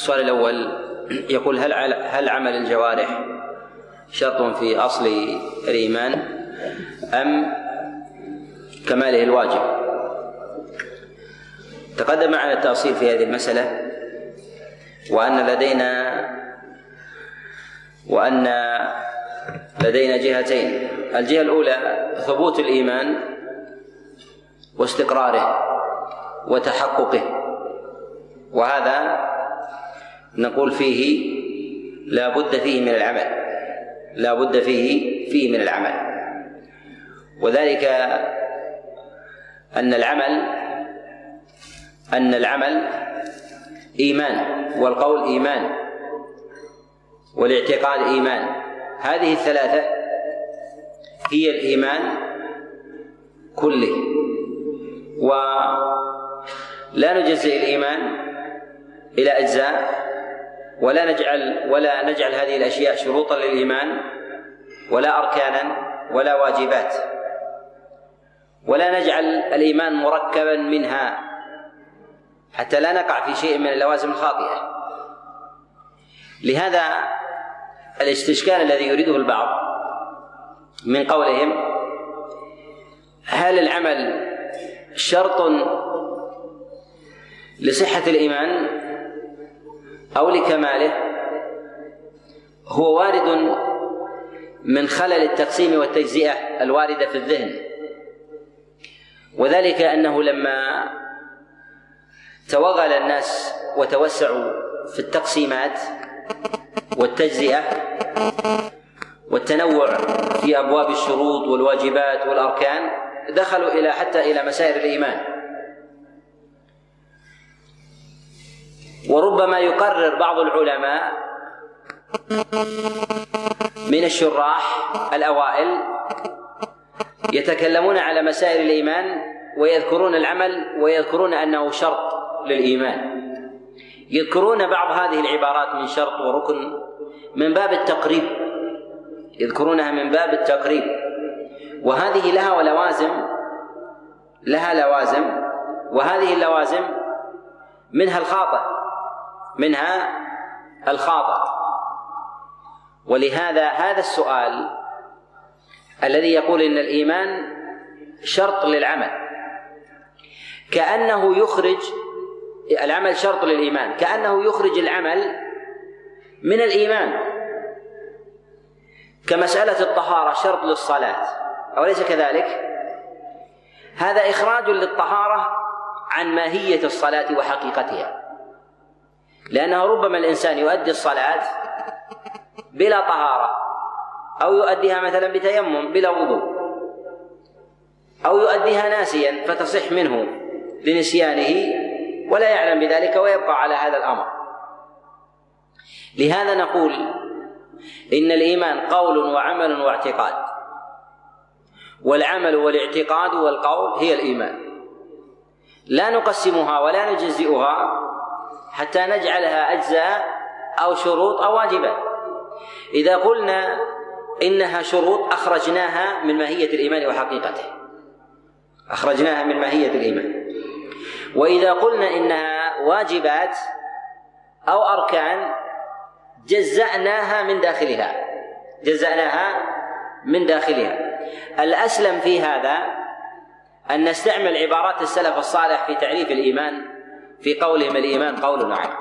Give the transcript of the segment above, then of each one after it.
السؤال الأول يقول هل هل عمل الجوارح شرط في أصل الإيمان أم كماله الواجب؟ تقدم معنا التأصيل في هذه المسألة وأن لدينا وأن لدينا جهتين. الجهة الأولى ثبوت الإيمان واستقراره وتحققه وهذا نقول فيه لا بد فيه من العمل لا بد فيه فيه من العمل. وذلك أن العمل أن العمل إيمان والقول إيمان والاعتقاد إيمان. هذه الثلاثة هي الإيمان كله. ولا نجزئ الإيمان إلى أجزاء ولا نجعل ولا نجعل هذه الأشياء شروطا للإيمان ولا أركانا ولا واجبات. ولا نجعل الإيمان مركبا منها حتى لا نقع في شيء من اللوازم الخاطئة. لهذا الاستشكال الذي يريده البعض من قولهم هل العمل شرط لصحة الإيمان؟ أو لكماله هو وارد من خلل التقسيم والتجزئة الواردة في الذهن. وذلك أنه لما توغل الناس وتوسعوا في التقسيمات والتجزئة والتنوع في أبواب الشروط والواجبات والأركان دخلوا إلى حتى إلى مسائل الإيمان. وربما يقرر بعض العلماء من الشراح الأوائل يتكلمون على مسائل الإيمان ويذكرون العمل ويذكرون أنه شرط للإيمان. يذكرون بعض هذه العبارات من شرط وركن من باب التقريب. يذكرونها من باب التقريب. وهذه لها لوازم لها لوازم وهذه اللوازم منها الخاطئ. منها الخاطئ. ولهذا هذا السؤال الذي يقول إن الإيمان شرط للعمل. كأنه يخرج العمل شرط للإيمان. كأنه يخرج العمل من الإيمان. كمسألة الطهارة شرط للصلاة. أوليس كذلك؟ هذا إخراج للطهارة عن ماهية الصلاة وحقيقتها. لأنه ربما الإنسان يؤدي الصلاة بلا طهارة أو يؤديها مثلا بتيمم بلا وضوء أو يؤديها ناسيا فتصح منه لنسيانه ولا يعلم بذلك ويبقى على هذا الأمر. لهذا نقول إن الإيمان قول وعمل واعتقاد والعمل والاعتقاد والقول هي الإيمان. لا نقسمها ولا نجزئها حتى نجعلها أجزاء أو شروط أو واجبات. إذا قلنا إنها شروط أخرجناها من ماهية الإيمان وحقيقته. أخرجناها من ماهية الإيمان. وإذا قلنا إنها واجبات أو أركان جزأناها من داخلها. جزأناها من داخلها. الأسلم في هذا أن نستعمل عبارات السلف الصالح في تعريف الإيمان في قولهم الإيمان قول وعمل.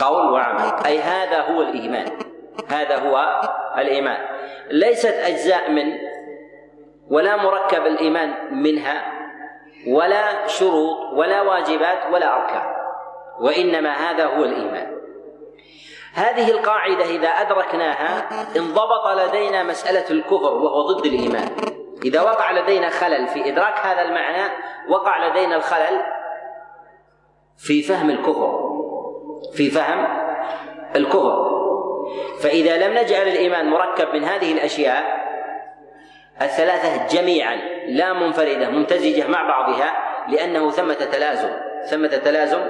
قول وعمل. أي هذا هو الإيمان. هذا هو الإيمان. ليست أجزاء من ولا مركب الإيمان منها ولا شروط ولا واجبات ولا أركان. وإنما هذا هو الإيمان. هذه القاعدة إذا أدركناها انضبط لدينا مسألة الكفر وهو ضد الإيمان. إذا وقع لدينا خلل في إدراك هذا المعنى وقع لدينا الخلل في فهم الكفر في فهم الكفر. فإذا لم نجعل الإيمان مركب من هذه الأشياء الثلاثة جميعا لا منفردة ممتزجة مع بعضها لأنه ثمة تلازم ثمة تلازم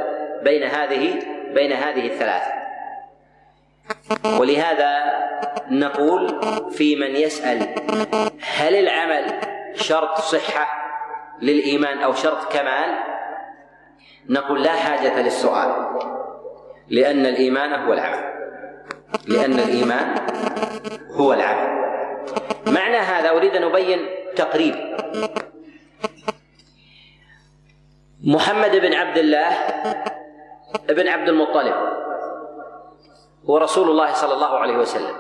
بين هذه بين هذه الثلاثة. ولهذا نقول في من يسأل هل العمل شرط صحة للإيمان أو شرط كمال؟ نقول لا حاجة للسؤال. لأن الإيمان هو العمل لأن الإيمان هو العمل معنى هذا أريد أن أبين تقريب. محمد بن عبد الله بن عبد المطلب هو رسول الله صلى الله عليه وسلم.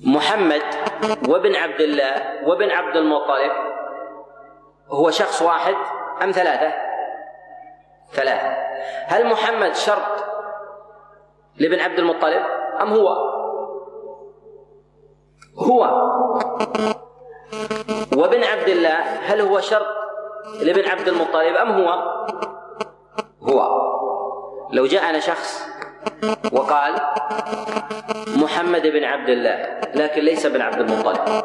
محمد وابن عبد الله وابن عبد المطلب هو شخص واحد أم ثلاثة؟ ثلاثة هل محمد شرط لابن عبد المطلب أم هو؟ هو وابن عبد الله هل هو شرط لابن عبد المطلب أم هو؟ هو لو جاءنا شخص وقال محمد بن عبد الله لكن ليس بن عبد المطلب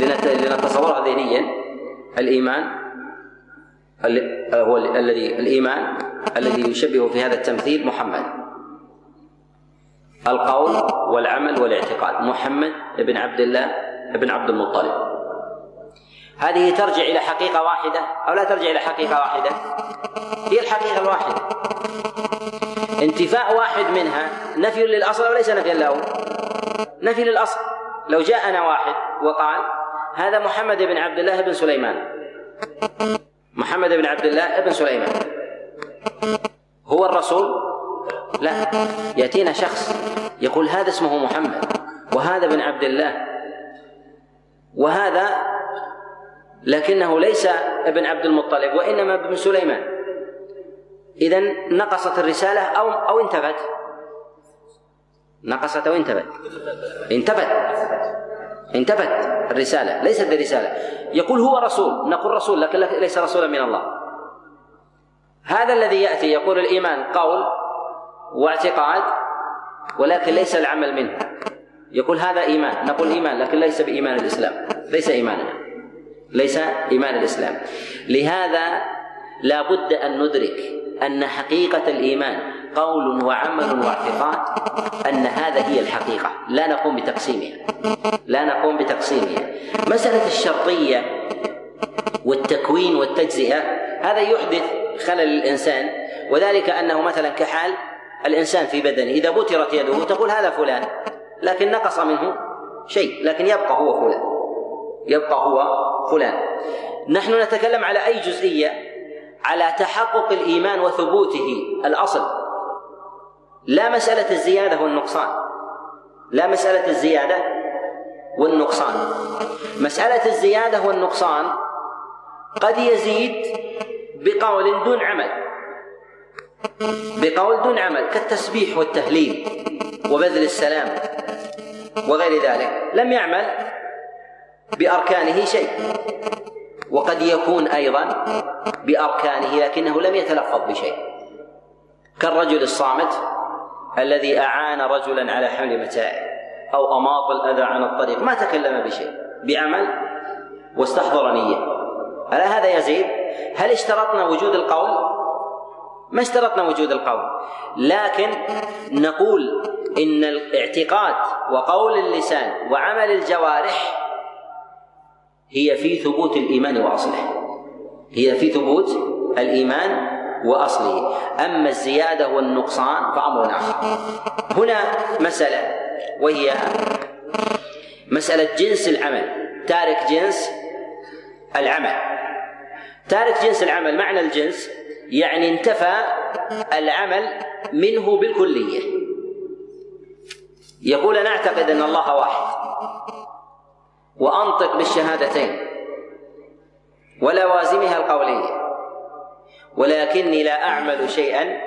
لنتصورها ذهنيا الإيمان هو الذي الإيمان الذي يشبه في هذا التمثيل محمد. القول والعمل والاعتقاد. محمد بن عبد الله بن عبد المطلب. هذه ترجع إلى حقيقة واحدة أو لا ترجع إلى حقيقة واحدة؟ هي الحقيقة الواحدة. انتفاء واحد منها نفي للأصل وليس نفيا له. نفي للأصل. لو جاءنا واحد وقال هذا محمد بن عبد الله بن سليمان. محمد بن عبد الله بن سليمان. هو الرسول؟ لا يأتينا شخص يقول هذا اسمه محمد وهذا بن عبد الله وهذا لكنه ليس ابن عبد المطلب وإنما ابن سليمان. إذا نقصت الرسالة أو أو انتفت نقصت أو انتفت انتفت انتفت الرسالة ليست برسالة. يقول هو رسول نقول رسول لكن ليس رسولا من الله. هذا الذي يأتي يقول الإيمان قول واعتقاد ولكن ليس العمل منه. يقول هذا إيمان نقول إيمان لكن ليس بإيمان الإسلام. ليس إيماننا. ليس إيمان الإسلام. لهذا لا بد أن ندرك أن حقيقة الإيمان قول وعمل واعتقاد أن هذا هي الحقيقة. لا نقوم بتقسيمها. لا نقوم بتقسيمها. مسألة الشرطية والتكوين والتجزئة هذا يحدث خلل الإنسان وذلك أنه مثلا كحال الإنسان في بدنه إذا بترت يده تقول هذا فلان لكن نقص منه شيء لكن يبقى هو فلان. يبقى هو فلان. نحن نتكلم على أي جزئية؟ على تحقق الإيمان وثبوته الأصل. لا مسألة الزيادة والنقصان. لا مسألة الزيادة والنقصان. مسألة الزيادة والنقصان قد يزيد بقول دون عمل. بقول دون عمل كالتسبيح والتهليل وبذل السلام وغير ذلك. لم يعمل بأركانه شيء. وقد يكون أيضا بأركانه لكنه لم يتلفظ بشيء. كالرجل الصامت الذي أعان رجلا على حمل متاعه أو أماط الأذى عن الطريق. ما تكلم بشيء بعمل واستحضر نية. ألا هذا يزيد هل اشترطنا وجود القول؟ ما اشترطنا وجود القول. لكن نقول إن الاعتقاد وقول اللسان وعمل الجوارح هي في ثبوت الإيمان وأصله. هي في ثبوت الإيمان وأصله أما الزيادة والنقصان فأمر آخر. هنا مسألة وهي مسألة جنس العمل. تارك جنس العمل. تارك جنس العمل معنى الجنس يعني انتفى العمل منه بالكلية. يقول أنا أعتقد أن الله واحد. وأنطق بالشهادتين. ولوازمها القولية. ولكني لا أعمل شيئا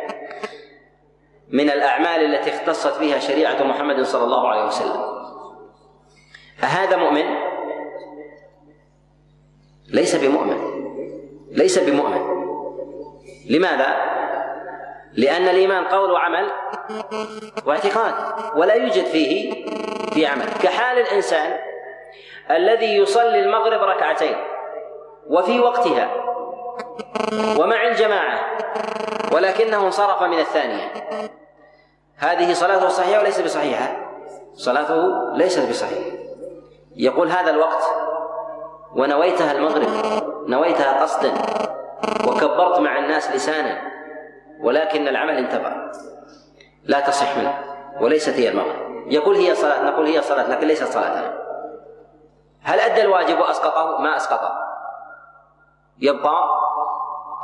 من الأعمال التي اختصت بها شريعة محمد صلى الله عليه وسلم أهذا مؤمن؟ ليس بمؤمن ليس بمؤمن لماذا؟ لأن الإيمان قول وعمل واعتقاد ولا يوجد فيه في عمل كحال الإنسان الذي يصلي المغرب ركعتين وفي وقتها ومع الجماعة ولكنه انصرف من الثانية. هذه صلاته صحيحة وليس بصحيحة؟ صلاته ليست بصحيحة. يقول هذا الوقت ونويتها المغرب نويتها قصدا وكبرت مع الناس لسانا ولكن العمل انتفى لا تصح منه وليست هي المغرب. يقول هي صلاة نقول هي صلاة لكن ليست صلاتنا هل أدى الواجب وأسقطه؟ ما أسقطه. يبقى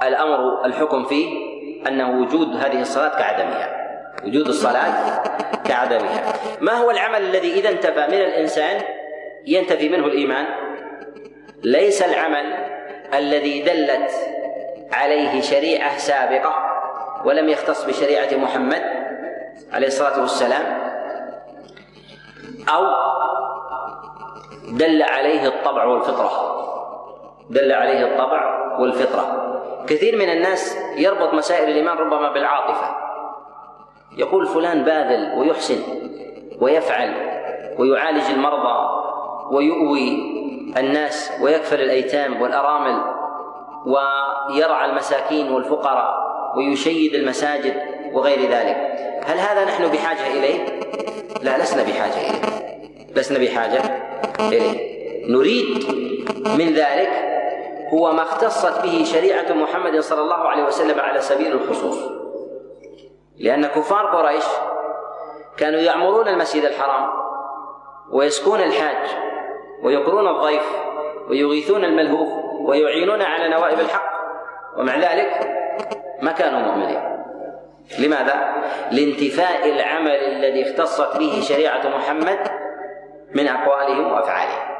الأمر الحكم فيه أنه وجود هذه الصلاة كعدمها. وجود الصلاة كعدمها. ما هو العمل الذي إذا انتفى من الإنسان ينتفي منه الإيمان؟ ليس العمل الذي دلت عليه شريعة سابقة ولم يختص بشريعة محمد عليه الصلاة والسلام أو دل عليه الطبع والفطرة. دل عليه الطبع والفطرة. كثير من الناس يربط مسائل الإيمان ربما بالعاطفة. يقول فلان باذل ويحسن ويفعل ويعالج المرضى ويؤوي الناس ويكفل الأيتام والأرامل ويرعى المساكين والفقراء ويشيد المساجد وغير ذلك. هل هذا نحن بحاجة إليه؟ لا لسنا بحاجة إليه. لسنا بحاجة إليه. نريد من ذلك هو ما اختصت به شريعة محمد صلى الله عليه وسلم على سبيل الخصوص. لأن كفار قريش كانوا يعمرون المسجد الحرام ويسكون الحاج ويقرون الضيف ويغيثون الملهوف ويعينون على نوائب الحق. ومع ذلك ما كانوا مؤمنين. لماذا؟ لانتفاء العمل الذي اختصت به شريعة محمد من أقوالهم وأفعالهم.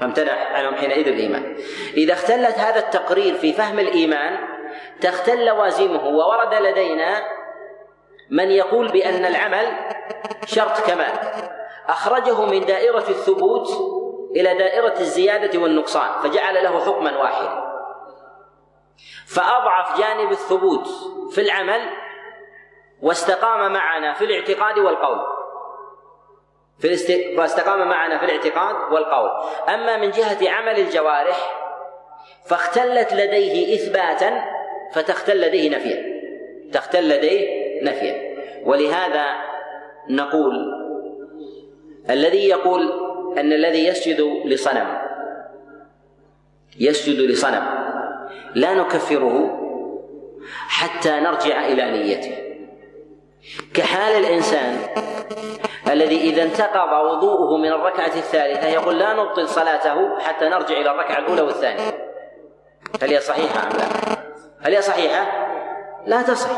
فامتنع عنهم حينئذ الإيمان. إذا اختلت هذا التقرير في فهم الإيمان تختل لوازمه وورد لدينا من يقول بأن العمل شرط كمال. أخرجه من دائرة الثبوت إلى دائرة الزيادة والنقصان فجعل له حكما واحدا. فأضعف جانب الثبوت في العمل واستقام معنا في الاعتقاد والقول. في الاست... فاستقام معنا في الاعتقاد والقول. أما من جهة عمل الجوارح فاختلت لديه إثباتا فتختل لديه نفيا. تختل لديه نفيا. ولهذا نقول الذي يقول أن الذي يسجد لصنم يسجد لصنم لا نكفره حتى نرجع إلى نيته. كحال الإنسان الذي إذا انتقض وضوءه من الركعة الثالثة يقول لا نبطل صلاته حتى نرجع إلى الركعة الأولى والثانية هل هي صحيحة أم لا؟ هل هي صحيحة؟ لا تصح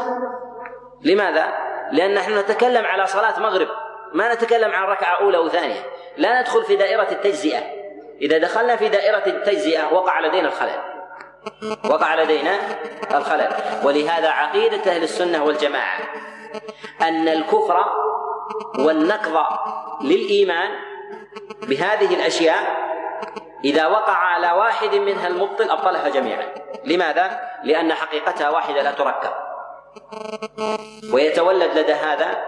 لماذا؟ لأن نحن نتكلم على صلاة مغرب ما نتكلم عن ركعة أولى وثانية لا ندخل في دائرة التجزئة إذا دخلنا في دائرة التجزئة وقع لدينا الخلل وقع لدينا الخلل ولهذا عقيدة أهل السنة والجماعة أن الكفر والنقض للإيمان بهذه الأشياء إذا وقع على واحد منها المبطل أبطلها جميعا. لماذا؟ لأن حقيقتها واحدة لا تركب. ويتولد لدى هذا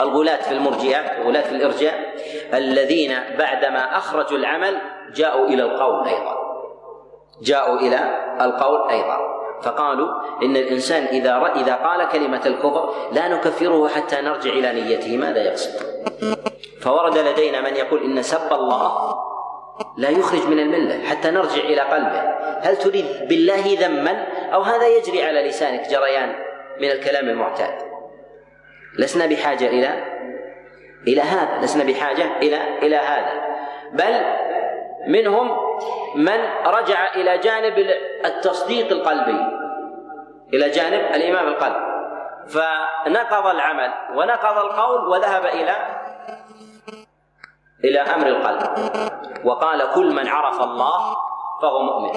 الغلاة في المرجئة الغلاة في الإرجاء الذين بعدما أخرجوا العمل جاءوا إلى القول أيضا. جاءوا إلى القول أيضا. فقالوا إن الإنسان إذا إذا قال كلمة الكفر لا نكفره حتى نرجع إلى نيته. ماذا يقصد؟ فورد لدينا من يقول إن سب الله لا يخرج من الملة حتى نرجع إلى قلبه. هل تريد بالله ذما؟ أو هذا يجري على لسانك جريان من الكلام المعتاد؟ لسنا بحاجة إلى إلى هذا لسنا بحاجة إلى إلى هذا. بل منهم من رجع إلى جانب التصديق القلبي إلى جانب الايمان بالقلب فنقض العمل ونقض القول وذهب إلى إلى أمر القلب. وقال كل من عرف الله فهو مؤمن.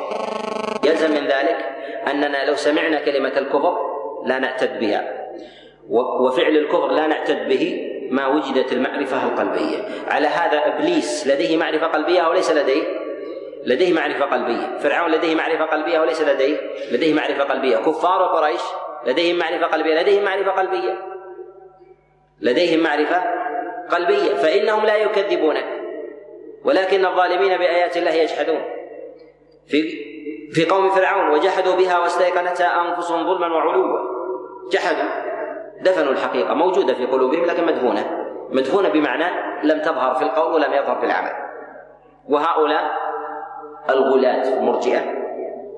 يلزم من ذلك أننا لو سمعنا كلمة الكفر لا نعتد بها. وفعل الكفر لا نعتد به. ما وجدت المعرفة القلبية. على هذا إبليس لديه معرفة قلبية أو ليس لديه؟ لديه معرفة قلبية. فرعون لديه معرفة قلبية وليس لديه؟ لديه معرفة قلبية. كفار قريش لديهم معرفة قلبية. لديهم معرفة قلبية. لديهم معرفة قلبية. فإنهم لا يكذبونك. ولكن الظالمين بآيات الله يجحدون. في في قوم فرعون وجحدوا بها واستيقنتها أنفسهم ظلما وعلوا. جحدوا. دفنوا الحقيقة موجودة في قلوبهم لكن مدفونة. مدفونة بمعنى لم تظهر في القول ولم يظهر في العمل. وهؤلاء الغلاة المرجئه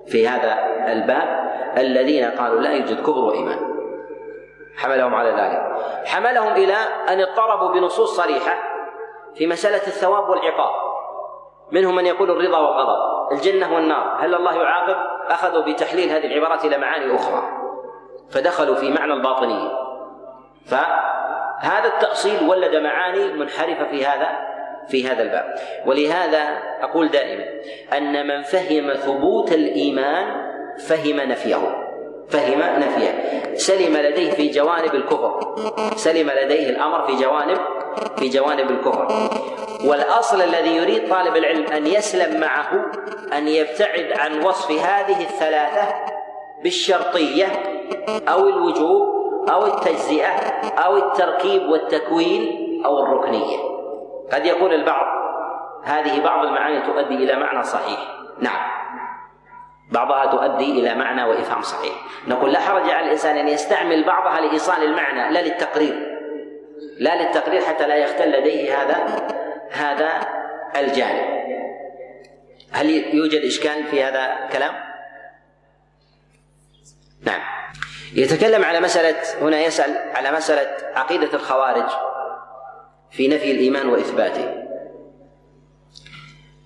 في هذا الباب الذين قالوا لا يوجد كفر وإيمان. حملهم على ذلك. حملهم إلى أن اضطربوا بنصوص صريحة في مسألة الثواب والعقاب. منهم من يقول الرضا والغضب. الجنة والنار. هل الله يعاقب؟ أخذوا بتحليل هذه العبارات إلى معاني أخرى. فدخلوا في معنى الباطنية فهذا التأصيل ولد معاني منحرفة في هذا في هذا الباب. ولهذا أقول دائما أن من فهم ثبوت الإيمان فهم نفيه. فهم نفيه. سلم لديه في جوانب الكفر. سلم لديه الأمر في جوانب في جوانب الكفر. والأصل الذي يريد طالب العلم أن يسلم معه أن يبتعد عن وصف هذه الثلاثة بالشرطية أو الوجوب أو التجزئة أو التركيب والتكوين أو الركنية. قد يقول البعض هذه بعض المعاني تؤدي إلى معنى صحيح. نعم. بعضها تؤدي إلى معنى وإفهام صحيح. نقول لا حرج على الإنسان أن يستعمل بعضها لإيصال المعنى لا للتقرير. لا للتقرير حتى لا يختل لديه هذا هذا الجانب. هل يوجد إشكال في هذا الكلام؟ نعم. يتكلم على مسألة هنا يسأل على مسألة عقيدة الخوارج في نفي الإيمان وإثباته.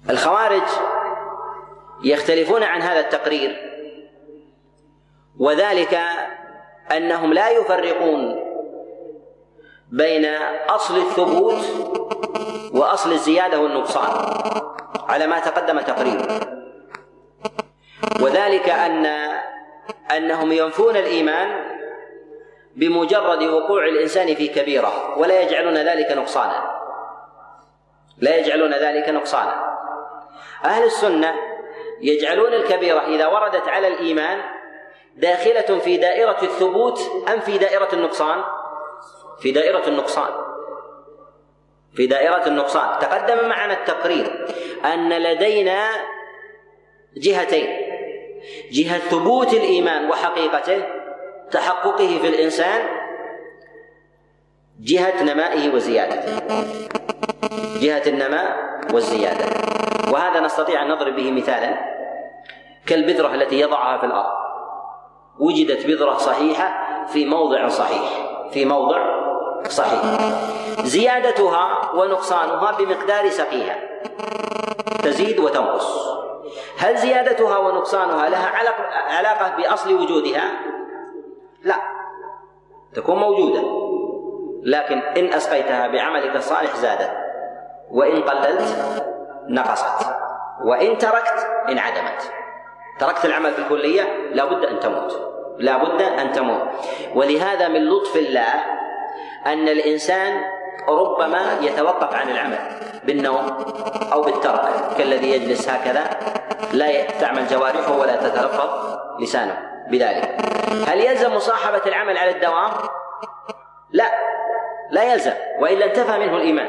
الخوارج يختلفون عن هذا التقرير وذلك أنهم لا يفرقون بين أصل الثبوت وأصل الزيادة والنقصان على ما تقدم تقريره وذلك أن أنهم ينفون الإيمان بمجرد وقوع الإنسان في كبيرة ولا يجعلون ذلك نقصانا. لا يجعلون ذلك نقصانا. أهل السنة يجعلون الكبيرة إذا وردت على الإيمان داخلة في دائرة الثبوت أم في دائرة النقصان؟ في دائرة النقصان. في دائرة النقصان. تقدم معنا التقرير أن لدينا جهتين. جهة ثبوت الإيمان وحقيقته تحققه في الإنسان جهة نمائه وزيادته. جهة النماء والزيادة. وهذا نستطيع أن نضرب به مثالا كالبذرة التي يضعها في الأرض. وجدت بذرة صحيحة في موضع صحيح في موضع صحيح. زيادتها ونقصانها بمقدار سقيها. تزيد وتنقص. هل زيادتها ونقصانها لها علاقة بأصل وجودها؟ لا. تكون موجودة. لكن إن أسقيتها بعملك الصالح زادت. وإن قللت نقصت. وإن تركت انعدمت تركت العمل بالكلية لا بد أن تموت. لا بد أن تموت. ولهذا من لطف الله أن الإنسان ربما يتوقف عن العمل بالنوم أو بالترك كالذي يجلس هكذا لا تعمل جوارحه ولا تتلفظ لسانه بذلك. هل يلزم مصاحبة العمل على الدوام؟ لا لا يلزم وإلا انتفى منه الإيمان.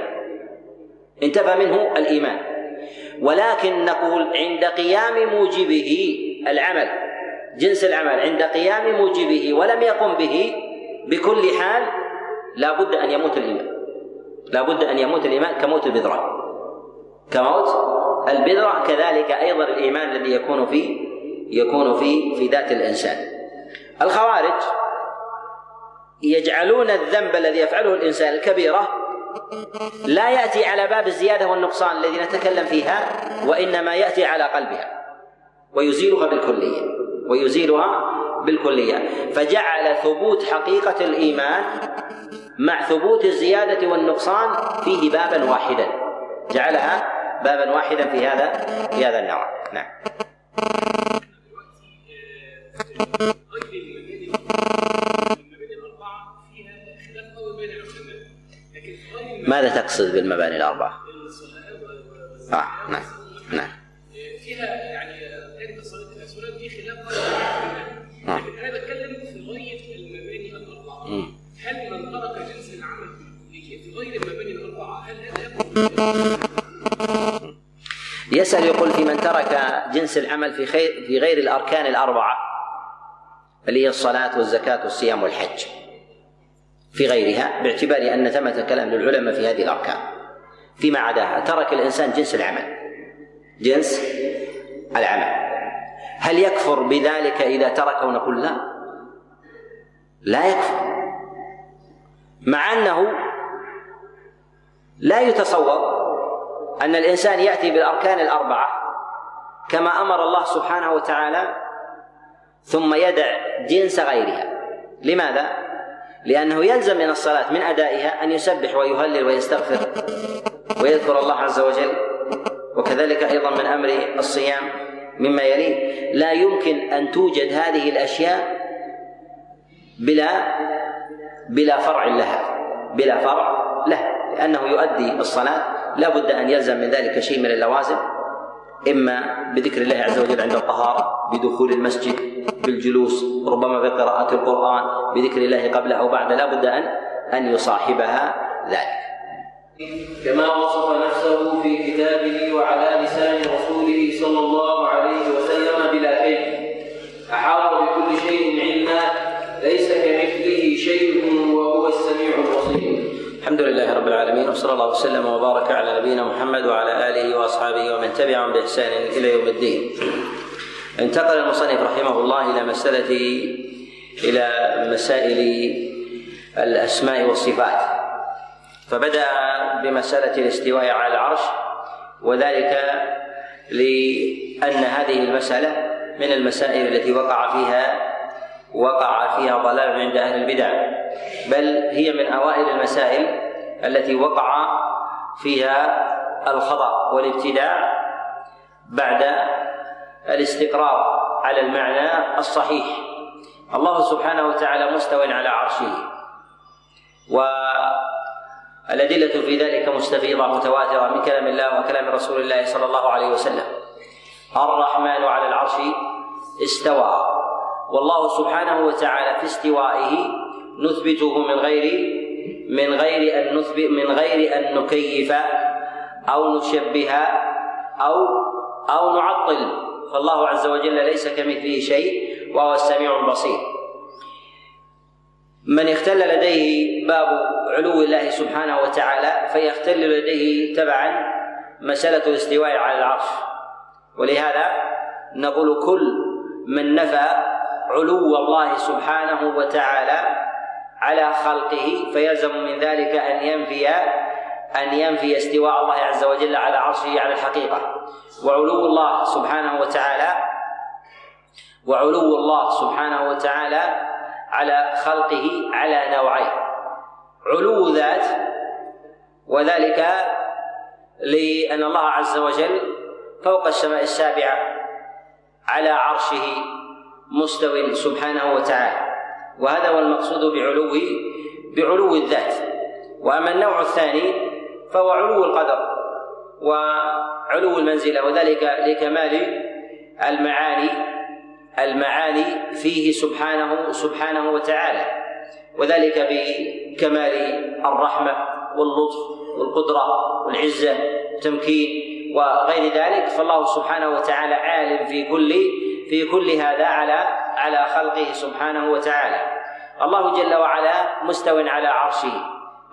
انتفى منه الإيمان. ولكن نقول عند قيام موجبه العمل جنس العمل عند قيام موجبه ولم يقم به بكل حال لا بد أن يموت الإيمان. لا بد أن يموت الإيمان كموت البذرة كموت البذرة كذلك أيضا الإيمان الذي يكون في يكون في في ذات الإنسان. الخوارج يجعلون الذنب الذي يفعله الإنسان الكبيرة لا يأتي على باب الزيادة والنقصان الذي نتكلم فيها وإنما يأتي على قلبها ويزيلها بالكلية ويزيلها بالكلية. فجعل ثبوت حقيقة الإيمان مع ثبوت الزيادة والنقصان فيه بابا واحدا. جعلها بابا واحدا في هذا في هذا النوع. نعم. ماذا تقصد بالمباني الأربعة؟ آه نعم نعم. فيها يعني عند صلاة الأسولات في خلاف. لكن أنا يسأل يقول في من ترك جنس العمل في خير في غير الأركان الأربعة اللي هي الصلاة والزكاة والصيام والحج. في غيرها باعتبار أن ثمة كلام للعلماء في هذه الأركان. فيما عداها ترك الإنسان جنس العمل. جنس العمل. هل يكفر بذلك إذا تركه نقول لا؟ لا يكفر. مع أنه لا يتصور أن الإنسان يأتي بالأركان الأربعة كما أمر الله سبحانه وتعالى ثم يدع جنس غيرها. لماذا؟ لأنه يلزم من الصلاة من أدائها أن يسبح ويهلل ويستغفر ويذكر الله عز وجل وكذلك أيضا من أمر الصيام مما يليه. لا يمكن أن توجد هذه الأشياء بلا بلا فرع لها بلا فرع له لأنه يؤدي الصلاة لا بد أن يلزم من ذلك شيء من اللوازم إما بذكر الله عز وجل عند الطهارة بدخول المسجد بالجلوس ربما بقراءة القرآن بذكر الله قبل أو بعد لا بد أن أن يصاحبها ذلك. كما وصف نفسه في كتابه باحسان إلى يوم الدين. انتقل المصنف رحمه الله إلى مسألة إلى مسائل الأسماء والصفات فبدأ بمسألة الاستواء على العرش وذلك لأن هذه المسألة من المسائل التي وقع فيها وقع فيها ضلال عند أهل البدع بل هي من أوائل المسائل التي وقع فيها الخطا والابتداع بعد الاستقرار على المعنى الصحيح. الله سبحانه وتعالى مستو على عرشه. والأدلة في ذلك مستفيضة متواترة من كلام الله وكلام رسول الله صلى الله عليه وسلم. الرحمن على العرش استوى. والله سبحانه وتعالى في استوائه نثبته من غير من غير أن نثبت من غير أن نكيف أو نشبه أو أو نعطل فالله عز وجل ليس كمثله شيء وهو السميع البصير. من اختل لديه باب علو الله سبحانه وتعالى فيختل لديه تبعا مسألة الاستواء على العرش. ولهذا نقول كل من نفى علو الله سبحانه وتعالى على خلقه فيلزم من ذلك أن ينفي أن ينفي استواء الله عز وجل على عرشه على الحقيقة. وعلو الله سبحانه وتعالى وعلو الله سبحانه وتعالى على خلقه على نوعين. علو ذات وذلك لأن الله عز وجل فوق السماء السابعة على عرشه مستو سبحانه وتعالى. وهذا هو المقصود بعلو بعلو الذات. وأما النوع الثاني فهو علو القدر وعلو المنزلة وذلك لكمال المعاني المعاني فيه سبحانه سبحانه وتعالى. وذلك بكمال الرحمة واللطف والقدرة والعزة والتمكين وغير ذلك. فالله سبحانه وتعالى عالم في كل في كل هذا على على خلقه سبحانه وتعالى. الله جل وعلا مستو على عرشه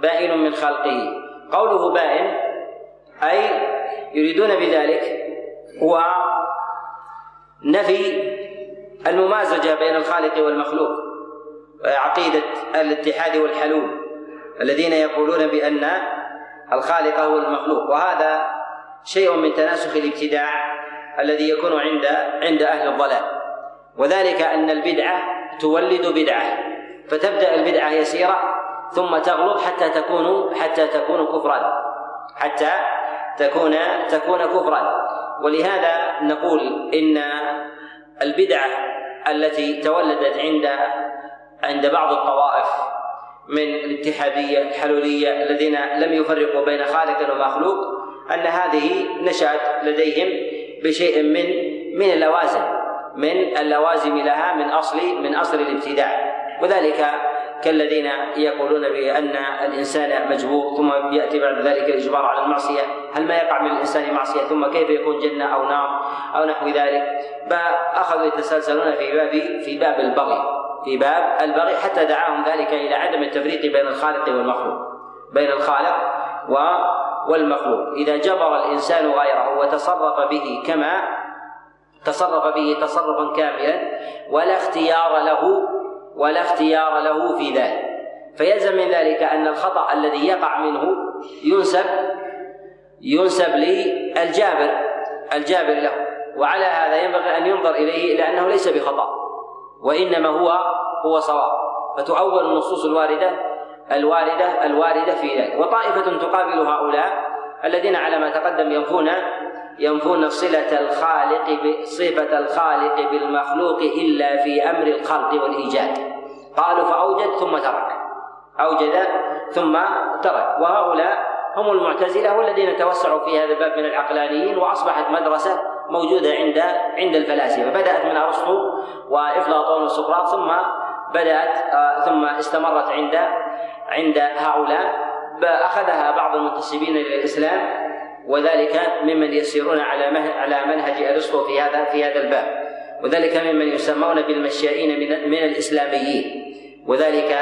بائن من خلقه. قوله بائن أي يريدون بذلك هو نفي الممازجة بين الخالق والمخلوق عقيدة الاتحاد والحلول الذين يقولون بأن الخالق هو المخلوق. وهذا شيء من تناسخ الابتداع الذي يكون عند عند أهل الضلال. وذلك أن البدعة تولد بدعة فتبدأ البدعة يسيرة ثم تغلط حتى تكون حتى تكون كفرا. حتى تكون تكون كفرا. ولهذا نقول إن البدعة التي تولدت عند عند بعض الطوائف من الاتحادية الحلولية الذين لم يفرقوا بين خالق ومخلوق أن هذه نشأت لديهم بشيء من من اللوازم من اللوازم لها من اصل من أصل الابتداع. وذلك كالذين يقولون بأن الإنسان مجبور ثم يأتي بعد ذلك الإجبار على المعصية. هل ما يقع من الإنسان معصية؟ ثم كيف يكون جنة أو نار أو نحو ذلك؟ فأخذوا يتسلسلون في باب في باب البغي في باب البغي حتى دعاهم ذلك إلى عدم التفريق بين الخالق والمخلوق بين الخالق و والمخلوق. إذا جبر الإنسان غيره وتصرف به كما تصرف به تصرفا كاملا ولا اختيار له ولا اختيار له في ذلك. فيلزم من ذلك أن الخطأ الذي يقع منه ينسب ينسب للجابر الجابر له. وعلى هذا ينبغي أن ينظر إليه إلى أنه ليس بخطأ وإنما هو هو صواب. فتؤول النصوص الواردة الواردة الواردة في ذلك. وطائفة تقابل هؤلاء الذين على ما تقدم ينفون ينفون صلة الخالق صفة الخالق بالمخلوق إلا في أمر الخلق والإيجاد. قالوا فأوجد ثم ترك. أوجد ثم ترك. وهؤلاء هم المعتزلة والذين توسعوا في هذا الباب من العقلانيين وأصبحت مدرسة موجودة عند عند الفلاسفة. بدأت من أرسطو وإفلاطون وسقراط ثم بدأت آه، ثم استمرت عند عند هؤلاء. أخذها بعض المنتسبين للإسلام وذلك ممن يسيرون على على منهج ارسطو في هذا في هذا الباب. وذلك ممن يسمون بالمشائين من, من الإسلاميين. وذلك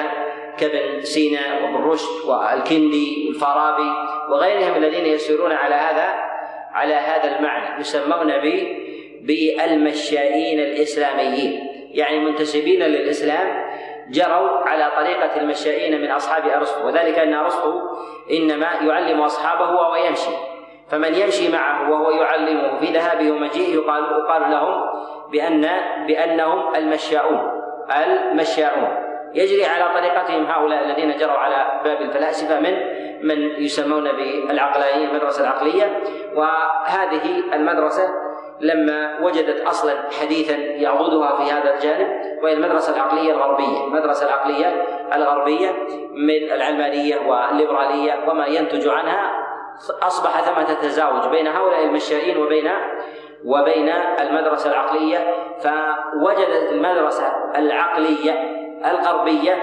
كابن سينا وابن رشد والكندي والفارابي وغيرهم الذين يسيرون على هذا على هذا المعنى. يسمون بالمشائين الإسلاميين. يعني منتسبين للإسلام جروا على طريقة المشائين من أصحاب أرسطو وذلك أن أرسطو إنما يعلم أصحابه وهو يمشي. فمن يمشي معه وهو يعلمه في ذهابه ومجيئه يقال يقال لهم بأن بأنهم المشاؤون المشاؤون يجري على طريقتهم هؤلاء الذين جروا على باب الفلاسفة من من يسمون بالعقلانيين المدرسة العقلية. وهذه المدرسة لما وجدت أصلا حديثا يعضدها في هذا الجانب وهي المدرسة العقلية الغربية، المدرسة العقليه الغربية من العلمانية والليبرالية وما ينتج عنها أصبح ثمة تزاوج بين هؤلاء المشائين وبين وبين المدرسة العقلية فوجدت المدرسة العقلية الغربية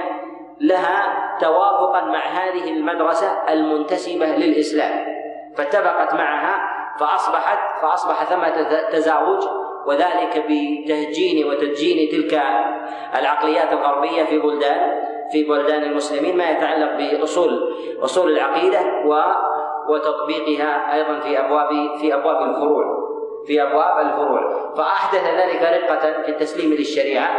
لها توافقا مع هذه المدرسة المنتسبة للإسلام. فاتفقت معها فأصبحت فأصبح ثمة تزاوج وذلك بتهجين وتدجين تلك العقليات الغربية في بلدان في بلدان المسلمين ما يتعلق بأصول أصول العقيدة و وتطبيقها أيضا في أبواب في أبواب الفروع في أبواب الفروع. فأحدث ذلك رقة في التسليم للشريعة.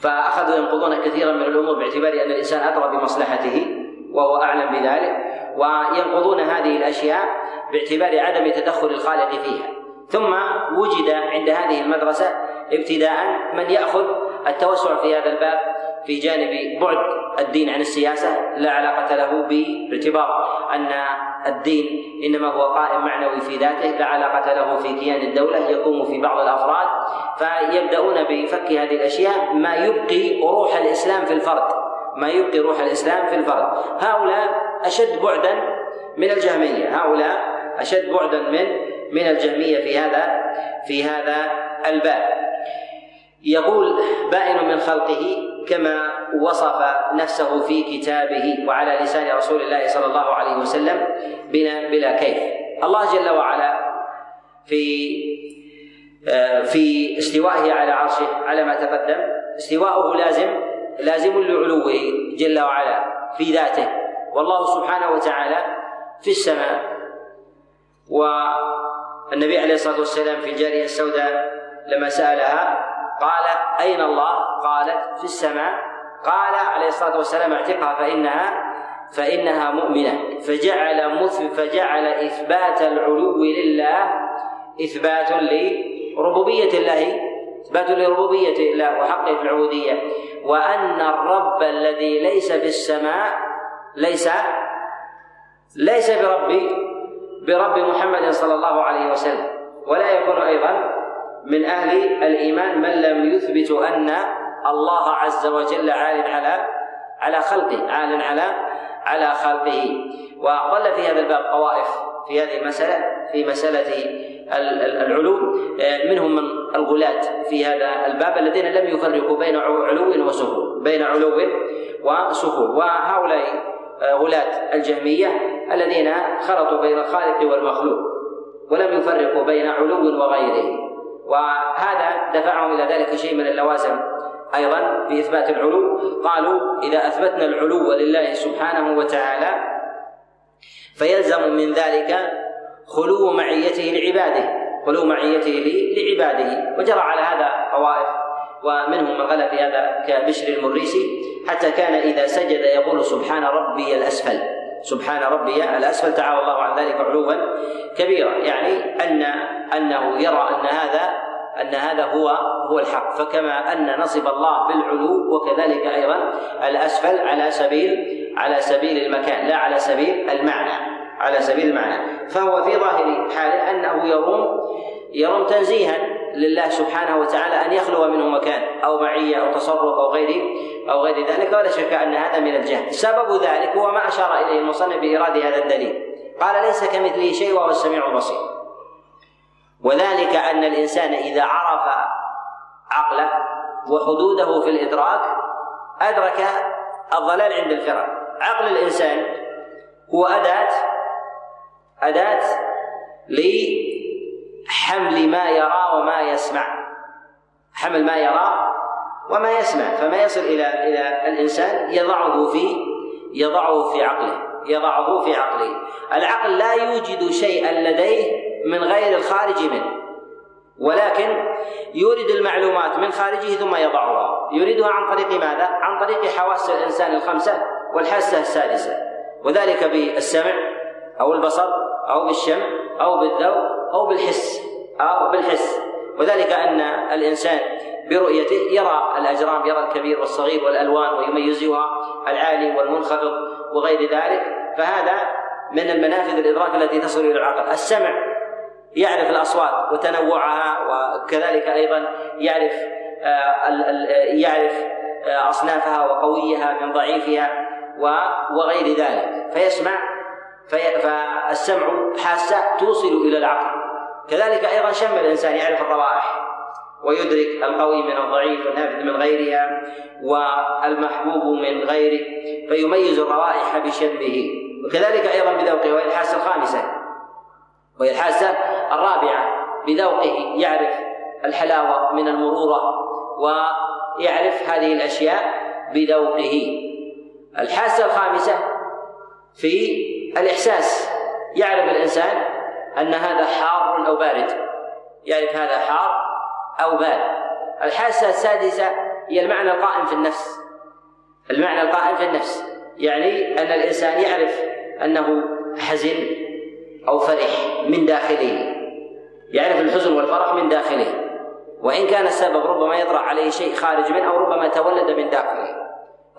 فأخذوا ينقضون كثيرا من الأمور باعتبار أن الإنسان أدرى بمصلحته وهو أعلم بذلك. وينقضون هذه الأشياء باعتبار عدم تدخل الخالق فيها. ثم وجد عند هذه المدرسة ابتداء من يأخذ التوسع في هذا الباب في جانب بعد الدين عن السياسة لا علاقة له باعتبار أن الدين إنما هو قائم معنوي في ذاته لا علاقة له في كيان الدولة يقوم في بعض الأفراد. فيبدأون بفك هذه الأشياء ما يبقي روح الإسلام في الفرد. ما يبقي روح الإسلام في الفرد. هؤلاء أشد بعدا من الجهمية. هؤلاء أشد بعدا من من الجهمية في هذا في هذا الباب. يقول بائن من خلقه كما وصف نفسه في كتابه وعلى لسان رسول الله صلى الله عليه وسلم بلا بلا كيف. الله جل وعلا في آه، في استوائه على عرشه على ما تقدم استواؤه لازم لازم لعلوه جل وعلا في ذاته. والله سبحانه وتعالى في السماء والنبي عليه الصلاة والسلام في الجارية السوداء لما سألها قال أين الله؟ قالت في السماء. قال عليه الصلاة والسلام اعتقها فإنها فإنها مؤمنة. فجعل فجعل إثبات العلو لله إثبات لربوبية الله إثبات لربوبية الله وحقه في العبودية. وأن الرب الذي ليس في السماء ليس ليس برب برب محمد صلى الله عليه وسلم. ولا يكون أيضا من أهل الإيمان من لم يثبت أن الله عز وجل عال على على خلقه عال على على خلقه. وظل في هذا الباب طوائف في هذه المسألة في مسألة العلو. منهم من الغلاة في هذا الباب الذين لم يفرقوا بين علو وسفول بين علو وسفول وهؤلاء غلاة الجهمية الذين خلطوا بين الخالق والمخلوق ولم يفرقوا بين علو وغيره وهذا دفعهم إلى ذلك شيء من اللوازم أيضا في اثبات العلو. قالوا إذا أثبتنا العلو لله سبحانه وتعالى فيلزم من ذلك خلو معيته لعباده خلو معيته لعباده. وجرى على هذا طوائف ومنهم من غلا في هذا كبشر المريسي حتى كان إذا سجد يقول سبحان ربي الأسفل. سبحان ربي الأسفل تعالى الله عن ذلك علوا كبيرا. يعني أن أنه يرى أن هذا أن هذا هو هو الحق. فكما أن نصب الله بالعلو وكذلك أيضا الأسفل على سبيل على سبيل المكان لا على سبيل المعنى على سبيل المعنى. فهو في ظاهر حاله أنه يروم يروم تنزيها. لله سبحانه وتعالى أن يخلو منه مكان أو معية أو تصرف أو غير أو غير ذلك ولا شك أن هذا من الجهل. سبب ذلك هو ما أشار إليه المصنف بإيراد هذا الدليل. قال ليس كمثله شيء وهو السميع البصير. وذلك أن الإنسان إذا عرف عقله وحدوده في الإدراك أدرك الضلال عند الفرق عقل الإنسان هو أداة أداة لحمل ما يرى وما يسمع. حمل ما يرى وما يسمع. فما يصل إلى إلى الإنسان يضعه في يضعه في عقله يضعه في عقله. العقل لا يوجد شيئا لديه من غير الخارج منه. ولكن يورد المعلومات من خارجه ثم يضعها. يريدها عن طريق ماذا؟ عن طريق حواس الإنسان الخمسة والحاسة السادسة. وذلك بالسمع أو البصر أو بالشم أو بالذوق أو بالحس أو بالحس وذلك أن الإنسان برؤيته يرى الأجرام يرى الكبير والصغير والألوان ويميزها العالي والمنخفض وغير ذلك. فهذا من المنافذ الإدراك التي تصل إلى العقل. السمع يعرف الأصوات وتنوعها وكذلك أيضا يعرف يعرف أصنافها وقويها من ضعيفها وغير ذلك. فيسمع فالسمع حاسة توصل إلى العقل. كذلك أيضا شم الإنسان يعرف الروائح ويدرك القوي من الضعيف والنافذ من غيرها والمحبوب من غيره فيميز الروائح بشمه. وكذلك أيضا بذوقه وهي الحاسة الخامسة. وهي الحاسة الرابعة بذوقه يعرف الحلاوة من المرورة ويعرف هذه الأشياء بذوقه. الحاسة الخامسة في الإحساس. يعرف الإنسان أن هذا حار أو بارد. يعرف هذا حار أو بال الحاسة السادسة هي المعنى القائم في النفس. المعنى القائم في النفس يعني أن الإنسان يعرف أنه حزن أو فرح من داخله. يعرف الحزن والفرح من داخله. وإن كان السبب ربما يطرأ عليه شيء خارج منه أو ربما تولد من داخله.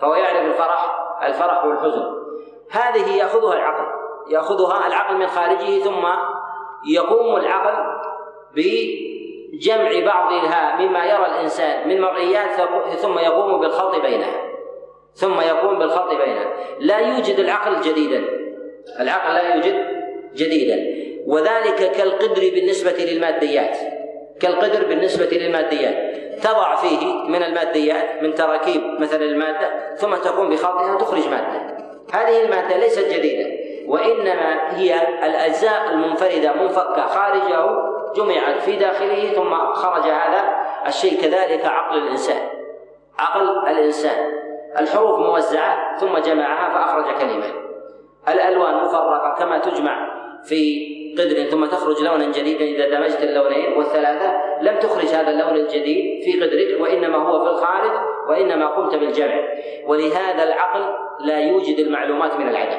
فهو يعرف الفرح الفرح والحزن. هذه يأخذها العقل يأخذها العقل من خارجه ثم يقوم العقل ب جمع بعضها مما يرى الإنسان من مرئيات ثم يقوم بالخلط بينها ثم يقوم بالخلط بينها. لا يوجد العقل جديدا العقل لا يوجد جديدا. وذلك كالقدر بالنسبة للماديات كالقدر بالنسبة للماديات. تضع فيه من الماديات من تراكيب مثلا المادة ثم تقوم بخلطها وتخرج مادة. هذه المادة ليست جديدة وإنما هي الأجزاء المنفردة منفكة خارجه جمعت في داخله ثم خرج هذا الشيء كذلك عقل الإنسان. عقل الإنسان. الحروف موزعة ثم جمعها فأخرج كلمة. الألوان مفرقة كما تجمع في قدر ثم تخرج لونا جديدا إذا دمجت اللونين والثلاثة لم تخرج هذا اللون الجديد في قدرك وإنما هو في الخارج وإنما قمت بالجمع. ولهذا العقل لا يوجد المعلومات من العدم.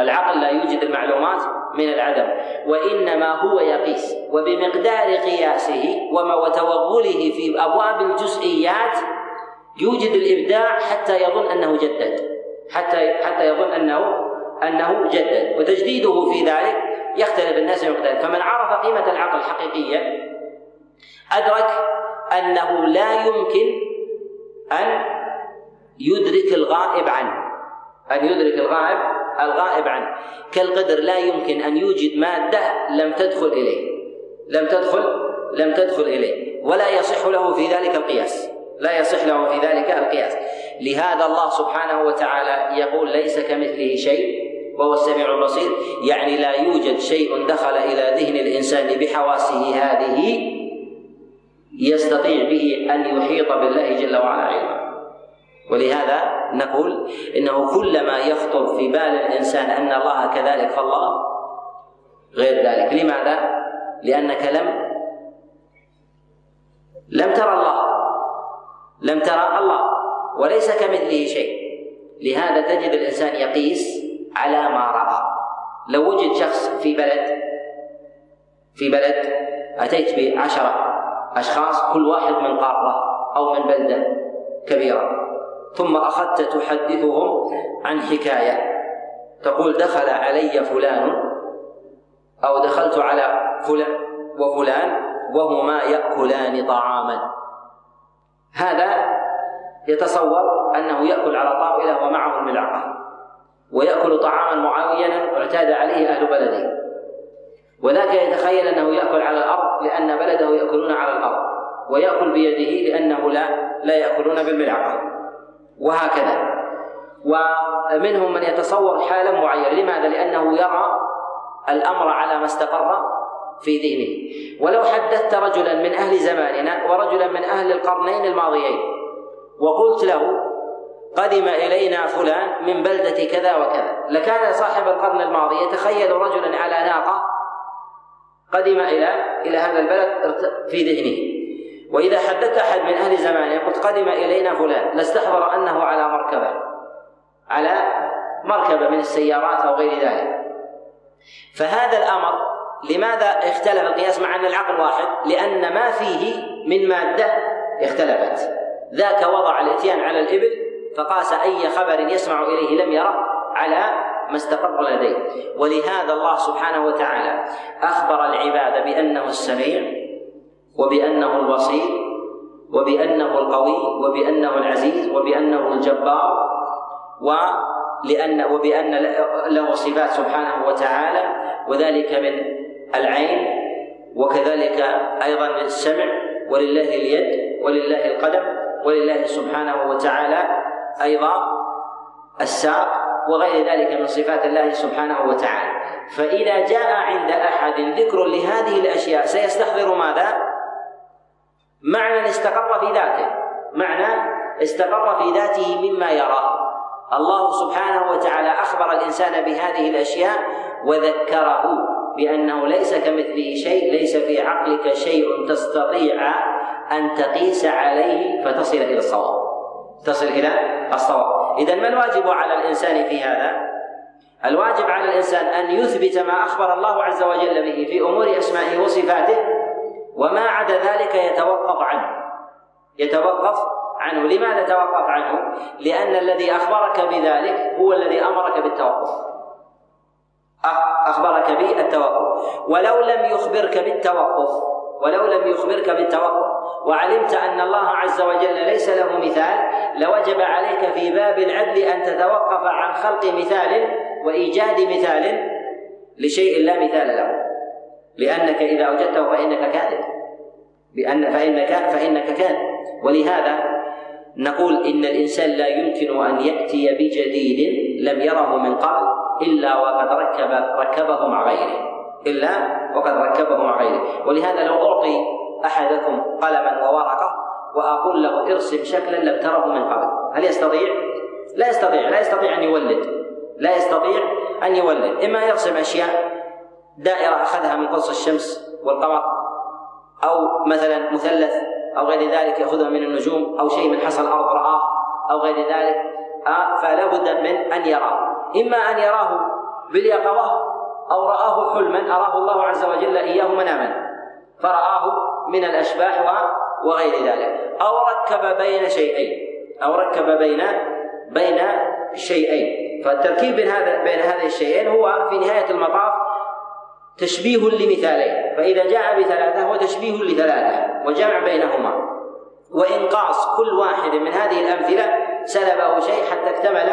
العقل لا يوجد المعلومات من العدم وإنما هو يقيس. وبمقدار قياسه وما وتوغله في أبواب الجزئيات يوجد الإبداع حتى يظن أنه جدد. حتى حتى يظن انه أنه جدد. وتجديده في ذلك يختلف الناس بمقدار فمن عرف قيمة العقل الحقيقيه أدرك أنه لا يمكن أن يدرك الغائب عنه. أن يدرك الغائب الغائب عنه. كالقدر لا يمكن أن يوجد مادة لم تدخل إليه. لم تدخل لم تدخل إليه. ولا يصح له في ذلك القياس. لا يصح له في ذلك القياس. لهذا الله سبحانه وتعالى يقول ليس كمثله شيء وهو السميع البصير يعني لا يوجد شيء دخل إلى ذهن الإنسان بحواسه هذه يستطيع به أن يحيط بالله جل وعلا علما ولهذا نقول إنه كلما يخطر في بال الإنسان أن الله كذلك فالله غير ذلك. لماذا؟ لأنك لم لم ترى الله لم ترى الله وليس كمثله شيء. لهذا تجد الإنسان يقيس على ما رأى. لو وجد شخص في بلد في بلد أتيت بعشرة أشخاص كل واحد من قارة أو من بلدة كبيرة. ثم أخذت تحدثهم عن حكاية. تقول دخل علي فلان أو دخلت على فلان وفلان وهما يأكلان طعاما. هذا يتصور أنه يأكل على طاولة ومعه الملعقة ويأكل طعاما معينا اعتاد عليه أهل بلده. وذاك يتخيل أنه يأكل على الأرض لأن بلده يأكلون على الأرض ويأكل بيده لأنه لا لا يأكلون بالملعقة. وهكذا. ومنهم من يتصور حالا معينة لماذا؟ لأنه يرى الأمر على ما استقر في ذهنه. ولو حدثت رجلا من أهل زماننا ورجلا من أهل القرنين الماضيين وقلت له قدم إلينا فلان من بلدة كذا وكذا. لكان صاحب القرن الماضي يتخيل رجلا على ناقة قدم إلى إلى هذا البلد في ذهنه. وإذا حدثت أحد من أهل زمانه قلت قدم إلينا فلان. لاستحضر أنه على مركبة على مركبة من السيارات أو غير ذلك. فهذا الأمر لماذا اختلف القياس مع أن العقل واحد؟ لأن ما فيه من مادة اختلفت. ذاك وضع الإتيان على الإبل فقاس أي خبر يسمع إليه لم يره على ما استقر لديه. ولهذا الله سبحانه وتعالى أخبر العباد بأنه السميع وبأنه البصير وبأنه القوي وبأنه العزيز وبأنه الجبار ولأن وبأن له صفات سبحانه وتعالى وذلك من العين وكذلك أيضا السمع ولله اليد ولله القدم ولله سبحانه وتعالى أيضا الساق وغير ذلك من صفات الله سبحانه وتعالى. فإذا جاء عند أحد ذكر لهذه الأشياء سيستحضر ماذا؟ معنى استقر في ذاته. معنى استقر في ذاته مما يراه. الله سبحانه وتعالى أخبر الإنسان بهذه الأشياء وذكره بأنه ليس كمثله شيء ليس في عقلك شيء تستطيع أن تقيس عليه فتصل إلى الصواب. تصل إلى الصواب. اذا ما الواجب على الإنسان في هذا؟ الواجب على الإنسان أن يثبت ما أخبر الله عز وجل به في أمور أسمائه وصفاته وما عدا ذلك يتوقف عنه. يتوقف عنه. لماذا توقف عنه؟ لأن الذي أخبرك بذلك هو الذي أمرك بالتوقف. أخبرك بالتوقف ولو لم يخبرك بالتوقف ولو لم يخبرك بالتوقف وعلمت أن الله عز وجل ليس له مثال لوجب عليك في باب العدل أن تتوقف عن خلق مثال وإيجاد مثال لشيء لا مثال له. لأنك إذا أوجدته فإنك كاذب. بان فانك فإنك كاذب. ولهذا نقول إن الإنسان لا يمكن أن يأتي بجديد لم يره من قبل إلا وقد ركب ركبه مع غيره. إلا وقد ركبه مع غيره. ولهذا لو أعطي أحدكم قلما وورقة وأقول له ارسم شكلا لم تره من قبل. هل يستطيع؟ لا يستطيع لا يستطيع أن يولد. لا يستطيع أن يولد. إما يرسم أشياء دائرة أخذها من قرص الشمس والقمر أو مثلا مثلث أو غير ذلك يأخذها من النجوم أو شيء من حصى الأرض رآه أو غير ذلك. آه فلا بد من أن يراه. إما أن يراه باليقظة أو رآه حلما أراه الله عز وجل إياه مناما. فرآه من الأشباح وغير ذلك. أو ركب بين شيئين. أو ركب بين بين شيئين. فالتركيب بين هذا بين هذين الشيئين هو في نهاية المطاف تشبيه لمثالين. فإذا جاء بثلاثة هو تشبيه لثلاثة وجمع بينهما. وإنقاص كل واحد من هذه الأمثلة سلبه شيء حتى اكتمل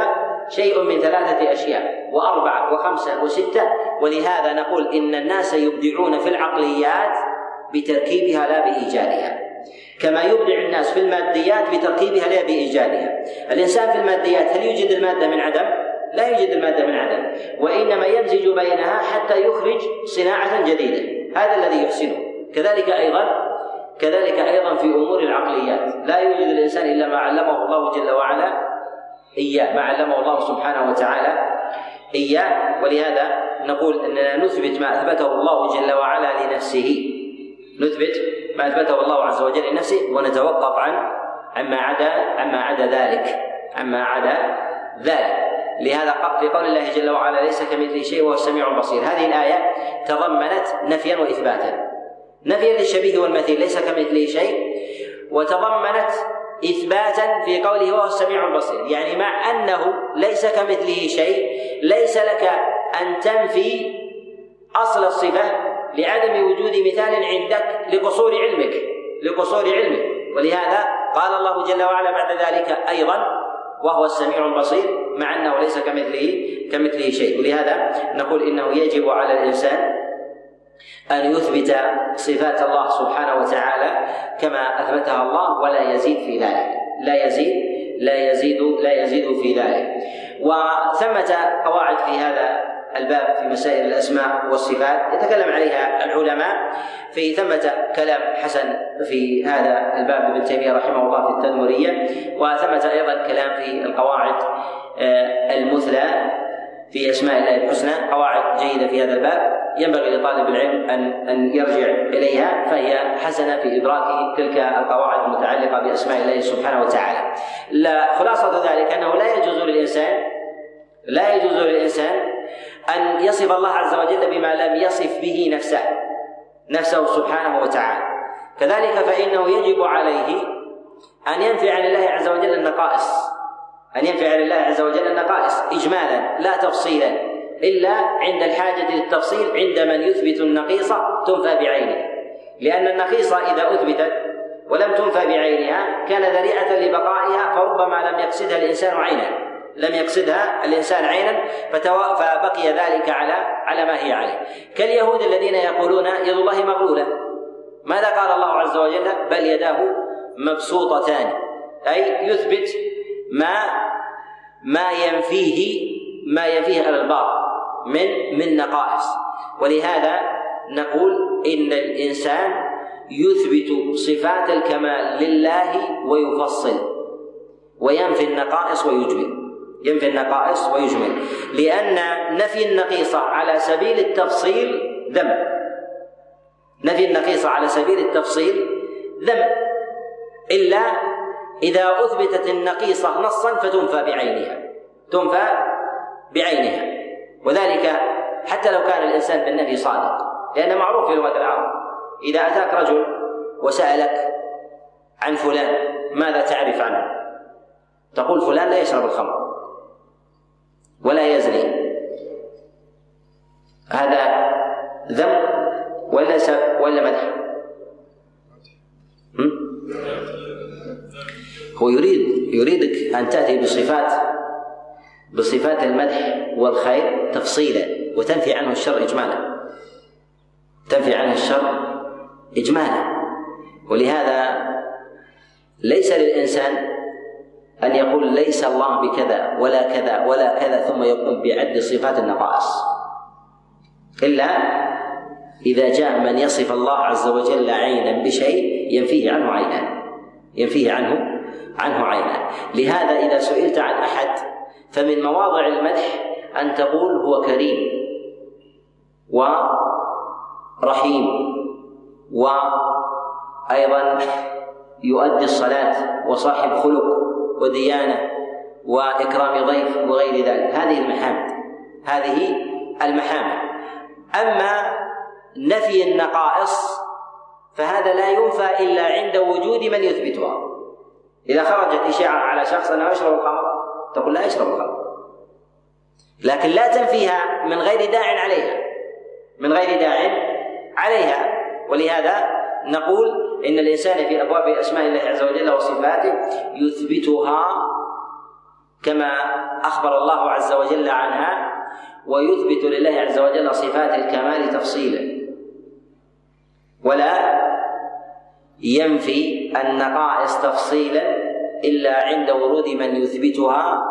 شيء من ثلاثة أشياء. وأربعة وخمسة وستة. ولهذا نقول إن الناس يبدعون في العقليات بتركيبها لا بإيجادها. كما يبدع الناس في الماديات بتركيبها لا بإيجادها. الإنسان في الماديات هل يوجد المادة من عدم؟ لا يوجد المادة من عدم. وإنما يمزج بينها حتى يخرج صناعة جديدة. هذا الذي يحسنه. كذلك أيضا كذلك أيضا في أمور العقليات. لا يوجد الإنسان إلا ما علمه الله جل وعلا إياه ما علمه الله سبحانه وتعالى إياه. ولهذا نقول أننا نثبت ما أثبته الله جل وعلا لنفسه. نثبت ما أثبته الله عز وجل لنفسه ونتوقف عن عما عدا عما عدا ذلك عما عدا ذلك. لهذا في قول الله جل وعلا ليس كمثله شيء وهو السميع البصير هذه الآية تضمنت نفيا وإثباتا. نفيا للشبيه والمثيل ليس كمثله شيء وتضمنت إثباتا في قوله وهو السميع البصير يعني مع أنه ليس كمثله شيء ليس لك أن تنفي أصل الصفة لعدم وجود مثال عندك لقصور علمك لقصور علمك. ولهذا قال الله جل وعلا بعد ذلك أيضا وهو السميع البصير مع أنه ليس كمثله كمثله شيء. ولهذا نقول إنه يجب على الإنسان أن يثبت صفات الله سبحانه وتعالى كما أثبتها الله ولا يزيد في ذلك. لا يزيد لا يزيد لا يزيد في ذلك. وثمة قواعد في هذا الباب في مسائل الأسماء والصفات يتكلم عليها العلماء في ثمة كلام حسن في هذا الباب ابن تيمية رحمه الله في التدمرية وثمة أيضا كلام في القواعد آه، المثلى في أسماء الله الحسنى قواعد جيدة في هذا الباب ينبغي لطالب العلم ان أن يرجع إليها فهي حسنة في إدراك تلك القواعد المتعلقة بأسماء الله سبحانه وتعالى. لا خلاصة ذلك أنه لا يجوز للانسان لا يجوز للإنسان أن يصف الله عز وجل بما لم يصف به نفسه نفسه سبحانه وتعالى. كذلك فإنه يجب عليه أن ينفي عن الله عز وجل النقائص. أن ينفع لله عز وجل النقائص إجمالا لا تفصيلا. إلا عند الحاجة للتفصيل عند من يثبت النقيصة تنفى بعينها لأن النقيصة إذا أثبتت ولم تنفى بعينها كان ذريعة لبقائها فربما لم يقصدها الإنسان عينا. لم يقصدها الإنسان عينا فبقي ذلك على على ما هي عليه. كاليهود الذين يقولون يد الله مغلولة. ماذا قال الله عز وجل؟ بل يداه مبسوطتان. أي يثبت ما ما ينفيه ما ينفيه على الباطل من من نقائص. ولهذا نقول إن الإنسان يثبت صفات الكمال لله ويفصل وينفي النقائص ويجمل ينفي النقائص ويجمل. لأن نفي النقيصة على سبيل التفصيل ذم. نفي النقيصة على سبيل التفصيل ذم. إلا إذا أثبتت النقيصة نصا فتنفى بعينها. تنفى بعينها. وذلك حتى لو كان الإنسان بالنفي صادق. لأن معروف في لغة العرب إذا أتاك رجل وسألك عن فلان ماذا تعرف عنه؟ تقول فلان لا يشرب الخمر. ولا يزني. هذا ذم ولا ولا مدح هو يريد يريدك أن تأتي بصفات بصفات المدح والخير تفصيلا وتنفي عنه الشر إجمالا. تنفي عنه الشر إجمالا. ولهذا ليس للإنسان أن يقول ليس الله بكذا ولا كذا ولا كذا ثم يقوم بعد صفات النقائص. إلا إذا جاء من يصف الله عز وجل عينا بشيء ينفيه عنه عينا ينفيه عنه عنه عينا لهذا إذا سئلت عن أحد فمن مواضع المدح أن تقول هو كريم ورحيم وأيضا يؤدي الصلاة وصاحب خلق وديانة وإكرام ضيف وغير ذلك. هذه المحامد هذه المحامد أما نفي النقائص فهذا لا ينفى إلا عند وجود من يثبتها. إذا خرجت إشاعة على شخص أنه يشرب الخمر تقول لا يشرب الخمر. لكن لا تنفيها من غير داع عليها. من غير داع عليها. ولهذا نقول إن الإنسان في أبواب أسماء الله عز وجل وصفاته يثبتها كما أخبر الله عز وجل عنها ويثبت لله عز وجل صفات الكمال تفصيلا. ولا ينفي النقائص تفصيلا إلا عند ورود من يثبتها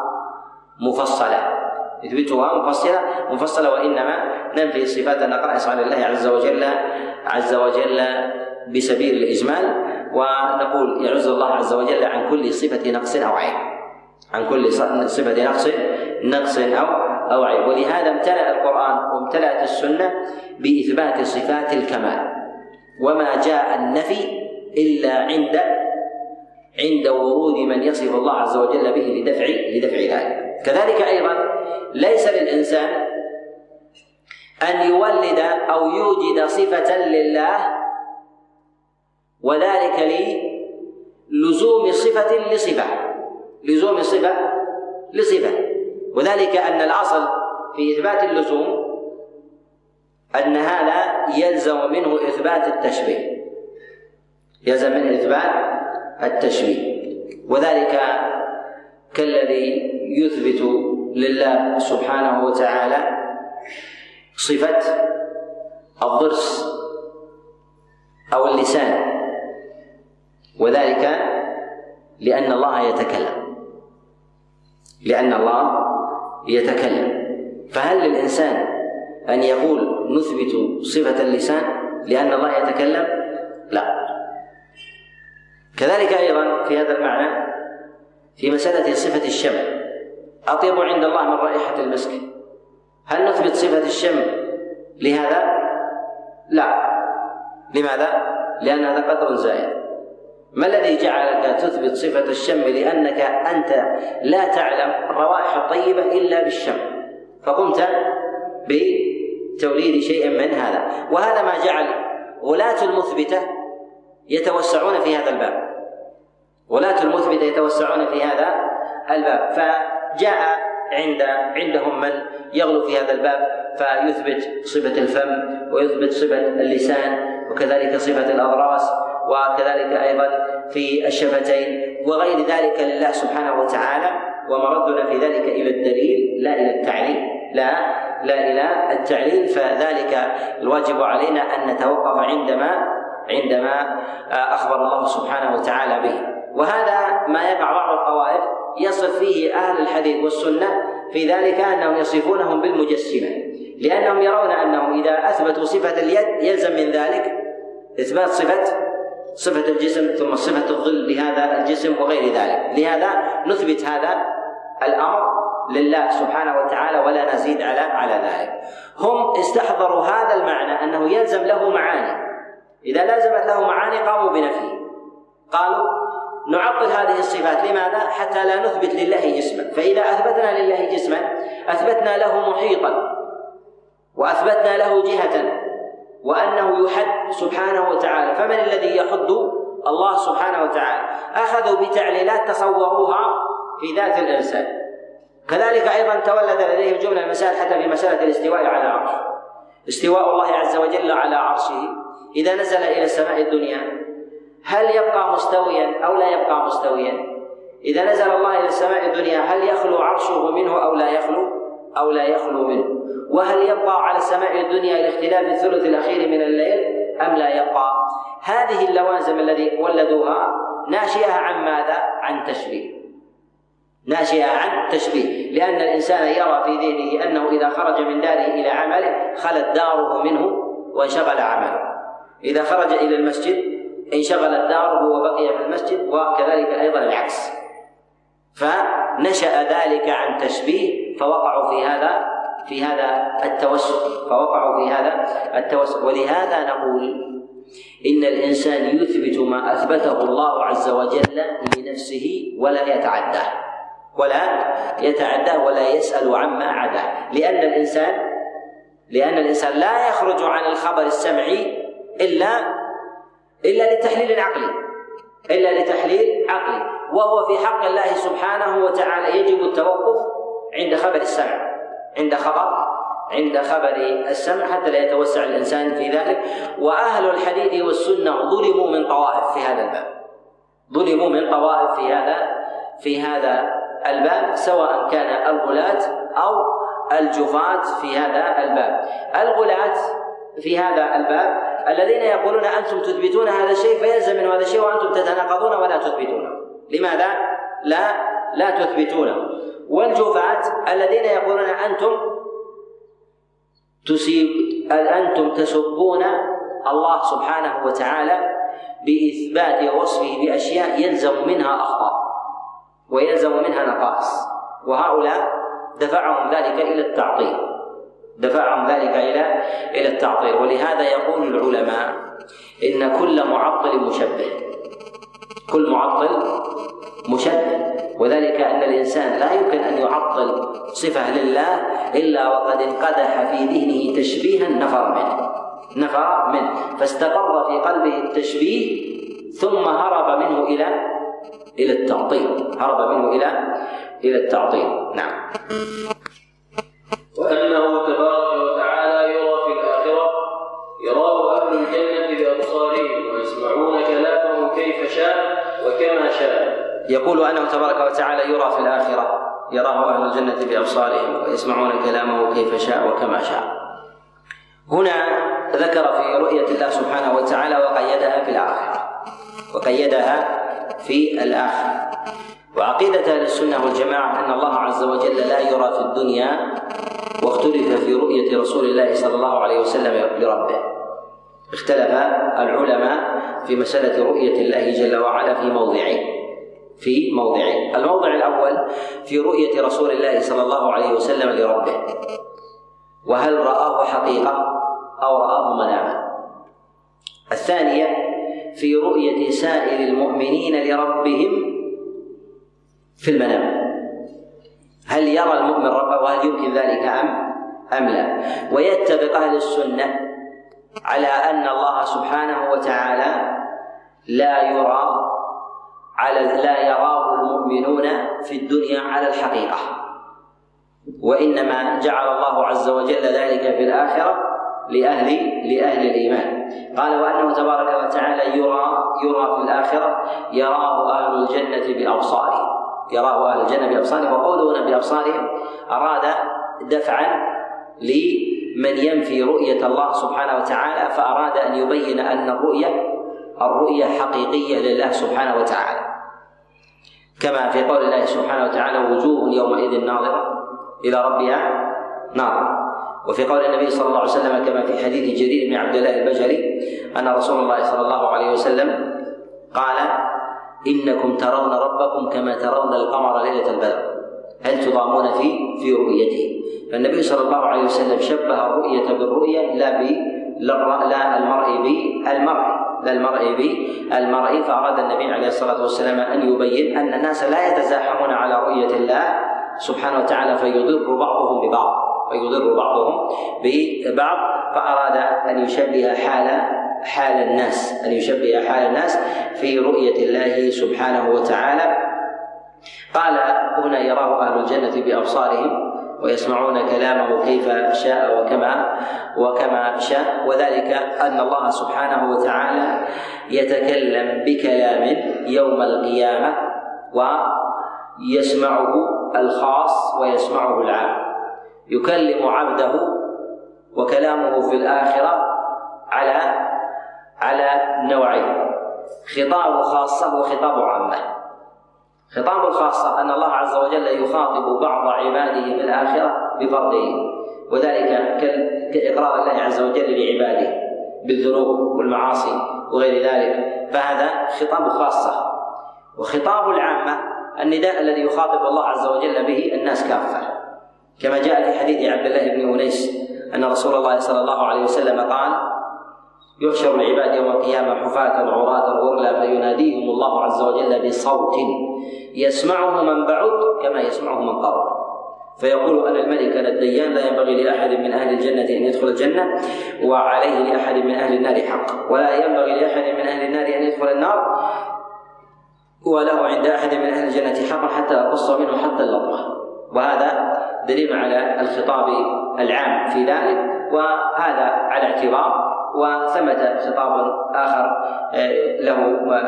مفصلة يثبتها مفصلة مفصلة وإنما ننفي صفات النقائص عن الله عز وجل عز وجل بسبيل الإجمال ونقول يعز الله عز وجل عن كل صفة نقص أو عيب. عن كل صفة نقص نقص أو أو عيب. ولهذا امتلأ القرآن وامتلأت السنة بإثبات صفات الكمال. وما جاء النفي إلا عند عند ورود من يصف الله عز وجل به لدفع لدفع ذلك. كذلك أيضا ليس للإنسان أن يولد أو يوجد صفة لله وذلك للزوم صفة لصفة. لزوم صفة لصفة. وذلك أن الأصل في إثبات اللزوم أن هذا يلزم منه إثبات التشبيه. يلزم منه إثبات التشبيه. وذلك كالذي يثبت لله سبحانه وتعالى صفة الضرس أو اللسان. وذلك لأن الله يتكلم. لأن الله يتكلم. فهل للإنسان أن يقول نثبت صفة اللسان لأن الله يتكلم؟ لا. كذلك أيضا في هذا المعنى في مسألة صفة الشم. أطيب عند الله من رائحة المسك. هل نثبت صفة الشم لهذا؟ لا. لماذا؟ لأن هذا قدر زائد. ما الذي جعلك تثبت صفة الشم لأنك أنت لا تعلم الروائح الطيبة إلا بالشم؟ فقمت بتوليد شيء من هذا. وهذا ما جعل غلاة المثبتة يتوسعون في هذا الباب. ولاة المثبتة يتوسعون في هذا الباب. فجاء عند عندهم من يغلو في هذا الباب فيثبت صفة الفم ويثبت صفة اللسان وكذلك صفة الأضراس وكذلك أيضا في الشفتين وغير ذلك لله سبحانه وتعالى ومردنا في ذلك إلى الدليل لا إلى التعليل لا لا إلى التعليل فذلك الواجب علينا أن نتوقف عندما عندما أخبر الله سبحانه وتعالى به. وهذا ما يقع بعض الطوائف يصف فيه أهل الحديث والسنة في ذلك أنهم يصفونهم بالمجسمة لأنهم يرون أنهم إذا أثبتوا صفة اليد يلزم من ذلك إثبات صفة صفة الجسم ثم صفة الظل لهذا الجسم وغير ذلك. لهذا نثبت هذا الأمر لله سبحانه وتعالى ولا نزيد على على ذلك. هم استحضروا هذا المعنى أنه يلزم له معاني. إذا لازمت له معاني قاموا بنفيه. قالوا نعطل هذه الصفات. لماذا؟ حتى لا نثبت لله جسما فإذا أثبتنا لله جسما أثبتنا له محيطا وأثبتنا له جهة وأنه يحد سبحانه وتعالى. فمن الذي يحد؟ الله سبحانه وتعالى. أخذوا بتعليلات تصوروها في ذات الإنسان. كذلك أيضا تولد لديهم جملة المسائل حتى في مسألة الاستواء على العرش استواء الله عز وجل على عرشه. إذا نزل إلى السماء الدنيا هل يبقى مستويا أو لا يبقى مستويا؟ إذا نزل الله إلى السماء الدنيا هل يخلو عرشه منه أو لا يخلو؟ أو لا يخلو منه. وهل يبقى على السماء الدنيا لاختلاف الثلث الأخير من الليل أم لا يبقى؟ هذه اللوازم الذي ولدوها ناشئة عن ماذا؟ عن تشبيه. ناشئة عن تشبيه. لأن الإنسان يرى في ذهنه أنه إذا خرج من داره إلى عمله خلت داره منه وانشغل عمله. إذا خرج إلى المسجد انشغلت داره وبقي في المسجد وكذلك أيضا العكس. فنشأ ذلك عن تشبيه فوقعوا في هذا في هذا التوسل فوقعوا في هذا التوسل ولهذا نقول إن الإنسان يثبت ما أثبته الله عز وجل لنفسه ولا يتعداه ولا يتعداه ولا يسأل عما عداه. لأن الإنسان لأن الإنسان لا يخرج عن الخبر السمعي إلا إلا لتحليل عقلي إلا لتحليل عقلي وهو في حق الله سبحانه وتعالى يجب التوقف عند خبر السمع. عند خبر عند خبر السمع حتى لا يتوسع الإنسان في ذلك. وأهل الحديث والسنة ظلموا من طوائف في هذا الباب. ظلموا من طوائف في هذا في هذا الباب سواء كان الغلاة أو الجفاة في هذا الباب. الغلاة في هذا الباب الذين يقولون أنتم تثبتون هذا الشيء فيلزم منه هذا الشيء وأنتم تتناقضون ولا تثبتونه. لماذا؟ لا لا تثبتونه. والجفاة الذين يقولون أنتم تسيب أنتم تسبون الله سبحانه وتعالى بإثبات وصفه بأشياء يلزم منها أخطاء ويلزم منها نقائص. وهؤلاء دفعهم ذلك إلى التعطيل. دفعهم ذلك إلى إلى التعطيل. ولهذا يقول العلماء إن كل معطل مشبه. كل معطل مشبه. وذلك أن الإنسان لا يمكن أن يعطل صفة لله إلا وقد انقدح في ذهنه تشبيها نفر منه. نفر منه. فاستقر في قلبه التشبيه ثم هرب منه إلى إلى التعطيل. هرب منه إلى إلى التعطيل. نعم. وأنه يقول انه تبارك وتعالى يرى في الآخرة يراه أهل الجنة بأبصارهم ويسمعون كلامه كيف شاء وكما شاء. هنا ذكر في رؤية الله سبحانه وتعالى وقيدها في الآخرة وقيدها في الآخرة. وعقيدة أهل السنة والجماعة أن الله عز وجل لا يرى في الدنيا واختلف في رؤية رسول الله صلى الله عليه وسلم لربه. اختلف العلماء في مسألة رؤية الله جل وعلا في موضعين في موضعين الموضع الأول في رؤية رسول الله صلى الله عليه وسلم لربه. وهل رآه حقيقة أو رآه مناما الثانية في رؤية سائر المؤمنين لربهم في المنام. هل يرى المؤمن ربه وهل يمكن ذلك أم؟ أم لا. ويتفق أهل السنة على أن الله سبحانه وتعالى لا يرى على لا يراه المؤمنون في الدنيا على الحقيقة. وإنما جعل الله عز وجل ذلك في الآخرة لأهل لأهل الإيمان. قال وأنه تبارك وتعالى يرى يرى في الآخرة يراه أهل الجنة بأبصارهم يراه أهل الجنة بأبصارهم. وقوله هنا بأبصارهم أراد دفعا لمن ينفي رؤية الله سبحانه وتعالى فأراد أن يبين أن الرؤية الرؤية حقيقية لله سبحانه وتعالى. كما في قول الله سبحانه وتعالى وجوه يومئذ ناظرة إلى ربها ناظرة. وفي قول النبي صلى الله عليه وسلم كما في حديث جرير بن عبد الله البجلي أن رسول الله صلى الله عليه وسلم قال إنكم ترون ربكم كما ترون القمر ليلة البدر. هل تضامون في في رؤيته؟ فالنبي صلى الله عليه وسلم شبه الرؤية بالرؤية لا لا المرء بالمرء. لا المرء بالمرء فأراد النبي عليه الصلاة والسلام أن يبين أن الناس لا يتزاحمون على رؤية الله سبحانه وتعالى فيضر بعضهم ببعض فيضر بعضهم ببعض فأراد أن يشبه حال حال الناس أن يشبه حال الناس في رؤية الله سبحانه وتعالى. قال هنا يراه أهل الجنة بأبصارهم ويسمعون كلامه كيف شاء وكما وكما شاء وذلك أن الله سبحانه وتعالى يتكلم بكلام يوم القيامة ويسمعه الخاص ويسمعه العام. يكلم عبده وكلامه في الآخرة على على نوعين خطاب خاصة وخطاب عامة. خطاب الخاصة أن الله عز وجل يخاطب بعض عباده في الآخرة بفرضه وذلك كإقرار الله عز وجل لعباده بالذنوب والمعاصي وغير ذلك. فهذا خطاب خاصة. وخطاب العامة النداء الذي يخاطب الله عز وجل به الناس كافة. كما جاء في حديث عبد الله بن أنيس أن رسول الله صلى الله عليه وسلم قال يحشر العباد يوم القيامة حفاة عراة غرلا فيناديهم الله عز وجل بصوت يسمعه من بعد كما يسمعه من قرب. فيقول أنا الملك أنا الديان لا ينبغي لأحد من أهل الجنة أن يدخل الجنة وعليه لأحد من أهل النار حق. ولا ينبغي لأحد من أهل النار أن يدخل النار وله عند أحد من أهل الجنة حق حتى اقص منه حتى اللطمه وهذا دليل على الخطاب العام في ذلك وهذا على اعتبار وثمة خطاب آخر آه، له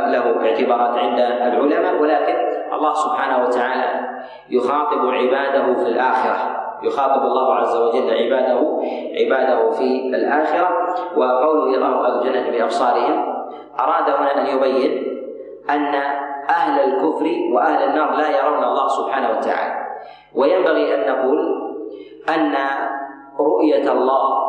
له اعتبارات عند العلماء ولكن الله سبحانه وتعالى يخاطب عباده في الآخرة. يخاطب الله عز وجل عباده عباده في الآخرة. وقوله يراه أهل الجنة بأبصارهم أراد هنا أن يبين أن أهل الكفر وأهل النار لا يرون الله سبحانه وتعالى. وينبغي أن نقول أن رؤية الله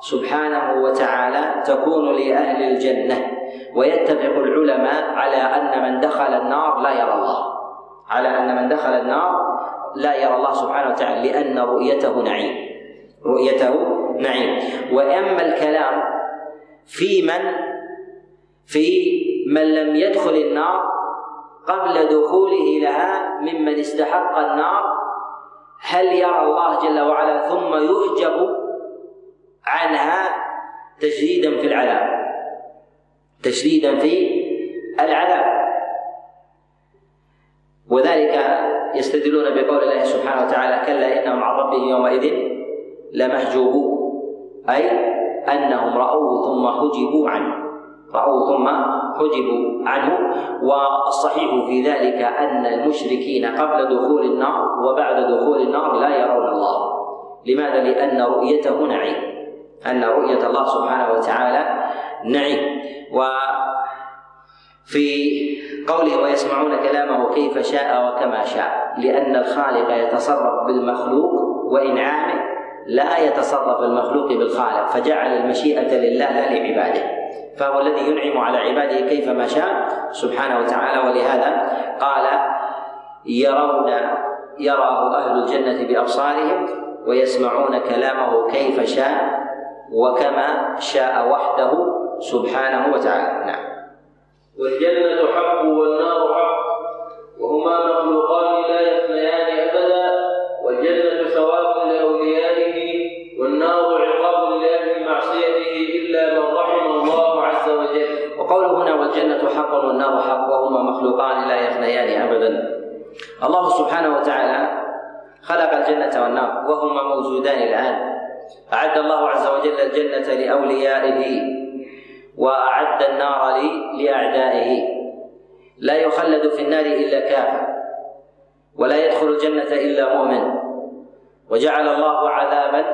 سبحانه وتعالى تكون لأهل الجنة ويتفق العلماء على أن من دخل النار لا يرى الله. على أن من دخل النار لا يرى الله سبحانه وتعالى لأن رؤيته نعيم. رؤيته نعيم. وأما الكلام في من؟ في من لم يدخل النار قبل دخوله لها ممن استحق النار هل يرى الله جل وعلا ثم يحجب عنها تشديدا في العذاب تشديدا في العذاب وذلك يستدلون بقول الله سبحانه وتعالى كلا إنهم عن ربهم يومئذ لمحجوبون أي أنهم رأوه ثم حجبوا عنه. رأوه ثم حجبوا عنه. والصحيح في ذلك أن المشركين قبل دخول النار وبعد دخول النار لا يرون الله. لماذا؟ لأن رؤيته نعيم. أن رؤية الله سبحانه وتعالى نعيم وفي قوله ويسمعون كلامه كيف شاء وكما شاء لأن الخالق يتصرف بالمخلوق وإنعامه لا يتصرف المخلوق بالخالق فجعل المشيئة لله لا لعباده. فهو الذي ينعم على عباده كيفما شاء سبحانه وتعالى. ولهذا قال يرون يراه أهل الجنة بأبصارهم ويسمعون كلامه كيف شاء وكما شاء وحده سبحانه وتعالى. نعم. والجنة حق والنار حق وهما مخلوقان لا يفنيان أبدا والجنة ثواب لأوليائه والنار عقاب لأهل معصيته إلا من رحم الله عز وجل. وقوله هنا والجنة حق والنار حق وهما مخلوقان لا يفنيان أبدا. الله سبحانه وتعالى خلق الجنة والنار وهما موجودان الآن. أعد الله عز وجل الجنة لأوليائه وأعد النار لأعدائه. لا يخلد في النار إلا كافر ولا يدخل الجنة إلا مؤمن. وجعل الله عذابا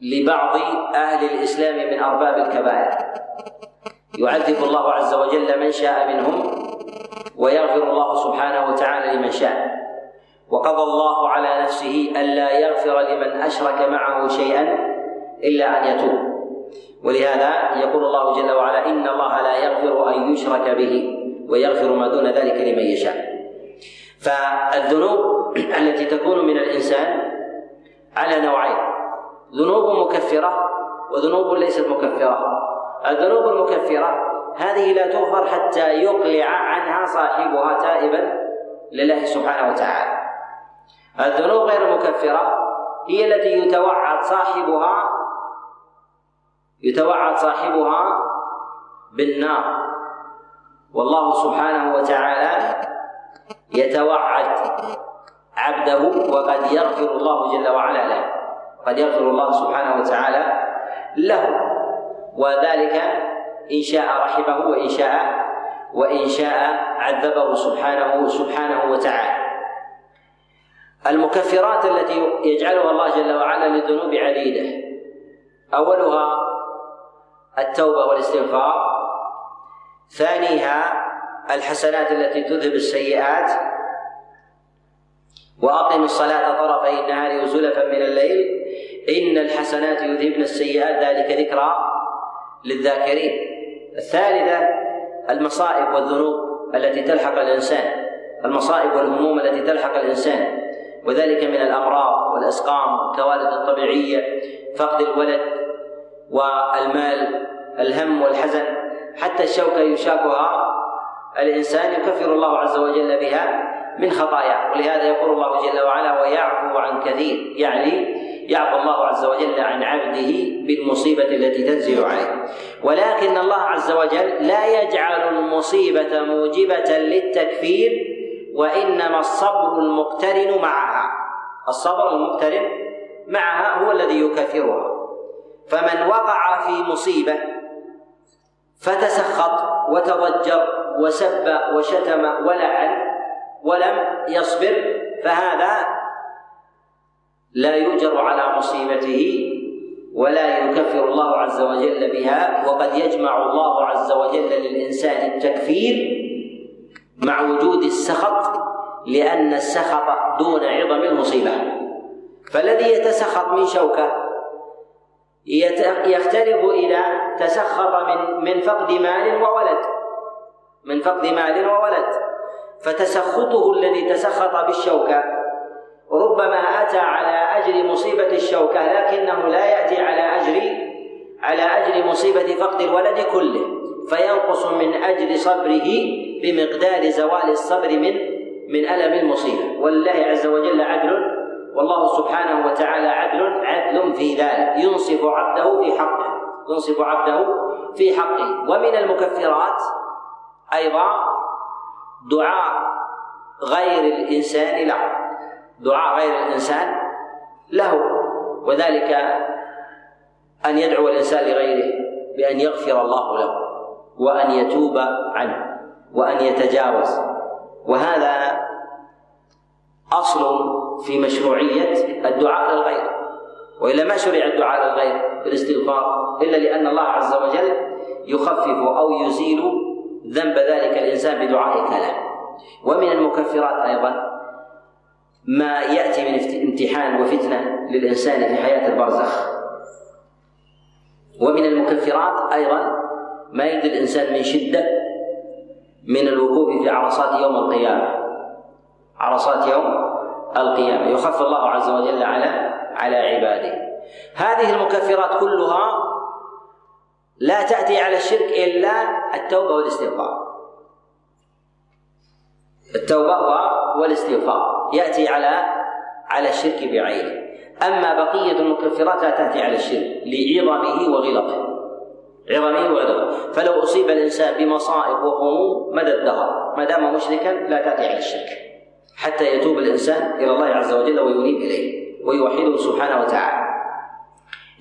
لبعض أهل الإسلام من أرباب الكبائر. يعذب الله عز وجل من شاء منهم ويغفر الله سبحانه وتعالى لمن شاء. وقضى الله على نفسه ألا يغفر لمن أشرك معه شيئا إلا أن يتوب. ولهذا يقول الله جل وعلا إن الله لا يغفر أن يشرك به ويغفر ما دون ذلك لمن يشاء. فالذنوب التي تكون من الإنسان على نوعين ذنوب مكفرة وذنوب ليست مكفرة. الذنوب المكفرة هذه لا تغفر حتى يقلع عنها صاحبها تائبا لله سبحانه وتعالى. الذنوب غير المكفرة هي التي يتوعد صاحبها يتوعد صاحبها بالنار. والله سبحانه وتعالى يتوعد عبده وقد يغفر الله جل وعلا له. قد يغفر الله سبحانه وتعالى له. وذلك إن شاء رحمه وإن شاء وإن شاء عذبه سبحانه سبحانه وتعالى. المكفرات التي يجعلها الله جل وعلا للذنوب عديدة أولها التوبة والاستغفار. ثانيها الحسنات التي تذهب السيئات. وأقم الصلاة طرفي النهار وزلفا من الليل. إن الحسنات يذهبن السيئات. ذلك ذكرى للذاكرين. الثالثة المصائب والذنوب التي تلحق الإنسان. المصائب والهموم التي تلحق الإنسان. وذلك من الأمراض والأسقام والكوارث الطبيعية فقد الولد والمال الهم والحزن حتى الشوكة يشاكها الإنسان يكفر الله عز وجل بها من خطاياه ولهذا يقول الله جل وعلا ويعفو عن كثير يعني يعفو الله عز وجل عن عبده بالمصيبة التي تنزل عليه. ولكن الله عز وجل لا يجعل المصيبة موجبة للتكفير وإنما الصبر المقترن معها. الصبر المقترن معها هو الذي يكفرها فمن وقع في مصيبة فتسخط وتضجر وسب وشتم ولعن ولم يصبر فهذا لا يؤجر على مصيبته ولا يكفر الله عز وجل بها وقد يجمع الله عز وجل للإنسان التكفير مع وجود السخط لأن السخط دون عظم المصيبة. فالذي يتسخط من شوكة يختلف إذا تسخط من من فقد مال وولد. من فقد مال وولد. فتسخطه الذي تسخط بالشوكة ربما أتى على أجر مصيبة الشوكة لكنه لا يأتي على أجر على أجر مصيبة فقد الولد كله. فينقص من أجر صبره بمقدار زوال الصبر من من ألم المصيبة. ولله عز وجل عدل والله سبحانه وتعالى عدل عدل في ذلك. ينصف عبده في حقه ينصف عبده في حقه. ومن المكفرات أيضا دعاء غير الإنسان له دعاء غير الإنسان له. وذلك أن يدعو الإنسان لغيره بأن يغفر الله له وأن يتوب عنه. وأن يتجاوز. وهذا أصل في مشروعية الدعاء للغير. وإلا ما شرع الدعاء للغير بالاستغفار إلا لأن الله عز وجل يخفف أو يزيل ذنب ذلك الإنسان بدعائك له. ومن المكفرات أيضا ما يأتي من امتحان وفتنة للإنسان في حياة البرزخ. ومن المكفرات أيضا ما يجد الإنسان من شدة من الوقوف في عرصات يوم القيامة. عرصات يوم القيامة. يخف الله عز وجل على على عباده. هذه المكفرات كلها لا تأتي على الشرك إلا التوبة والاستغفار. التوبة والاستغفار. يأتي على على الشرك بعينه. أما بقية المكفرات لا تأتي على الشرك لعظمه وغلظه. عظمه وغلظه فلو أصيب الإنسان بمصائب وهموم مدى الدهر ما دام مشركا لا تأتي على الشرك. حتى يتوب الإنسان إلى الله عز وجل وينيب إليه ويوحده سبحانه وتعالى.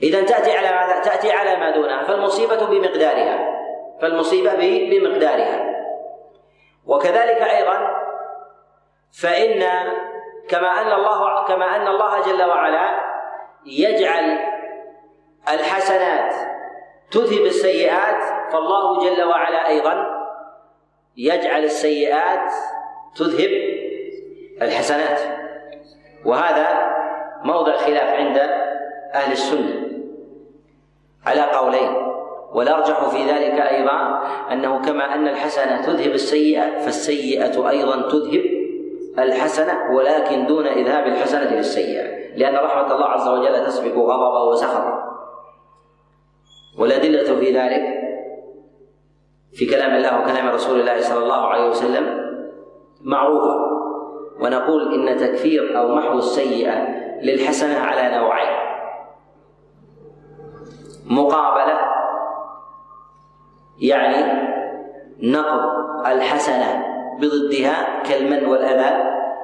إذا تأتي على ماذا؟ تأتي على ما دونها. فالمصيبة بمقدارها. فالمصيبة بمقدارها. وكذلك أيضا فإن كما أن الله كما أن الله جل وعلا يجعل الحسنات تذهب السيئات فالله جل وعلا أيضا يجعل السيئات تذهب الحسنات. وهذا موضع خلاف عند أهل السنة. على قولين. والأرجح في ذلك أيضا أنه كما أن الحسنة تذهب السيئة فالسيئة أيضا تذهب الحسنة ولكن دون إذهاب الحسنة للسيئة. لأن رحمة الله عز وجل تسبق غضبه وسخطه والأدلة في ذلك في كلام الله وكلام رسول الله صلى الله عليه وسلم معروفة. ونقول إن تكفير أو محو السيئة للحسنة على نوعين. مقابلة يعني نقض الحسنة بضدها كالمن والأذى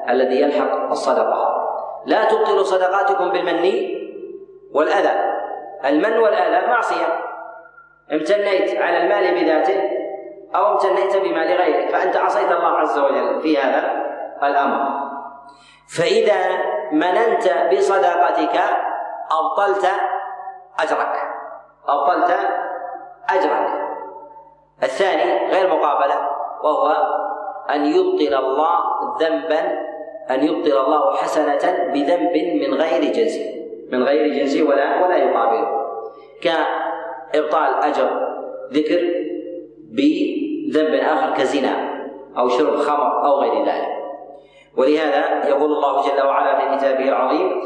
الذي يلحق الصدقة. لا تبطلوا صدقاتكم بالمن والأذى. المن والأذى معصية. امتنيت على المال بذاته أو امتنيت بمال غيرك فأنت عصيت الله عز وجل في هذا الأمر. فإذا مننت بصدقتك أبطلت أجرك. أبطلت أجرك. الثاني غير مقابلة وهو أن يبطل الله ذنبا أن يبطل الله حسنة بذنب من غير جنس من غير جنس ولا ولا يقابله. كإبطال أجر ذكر بذنب آخر كزنا أو شرب خمر أو غير ذلك. ولهذا يقول الله جل وعلا في كتابه العظيم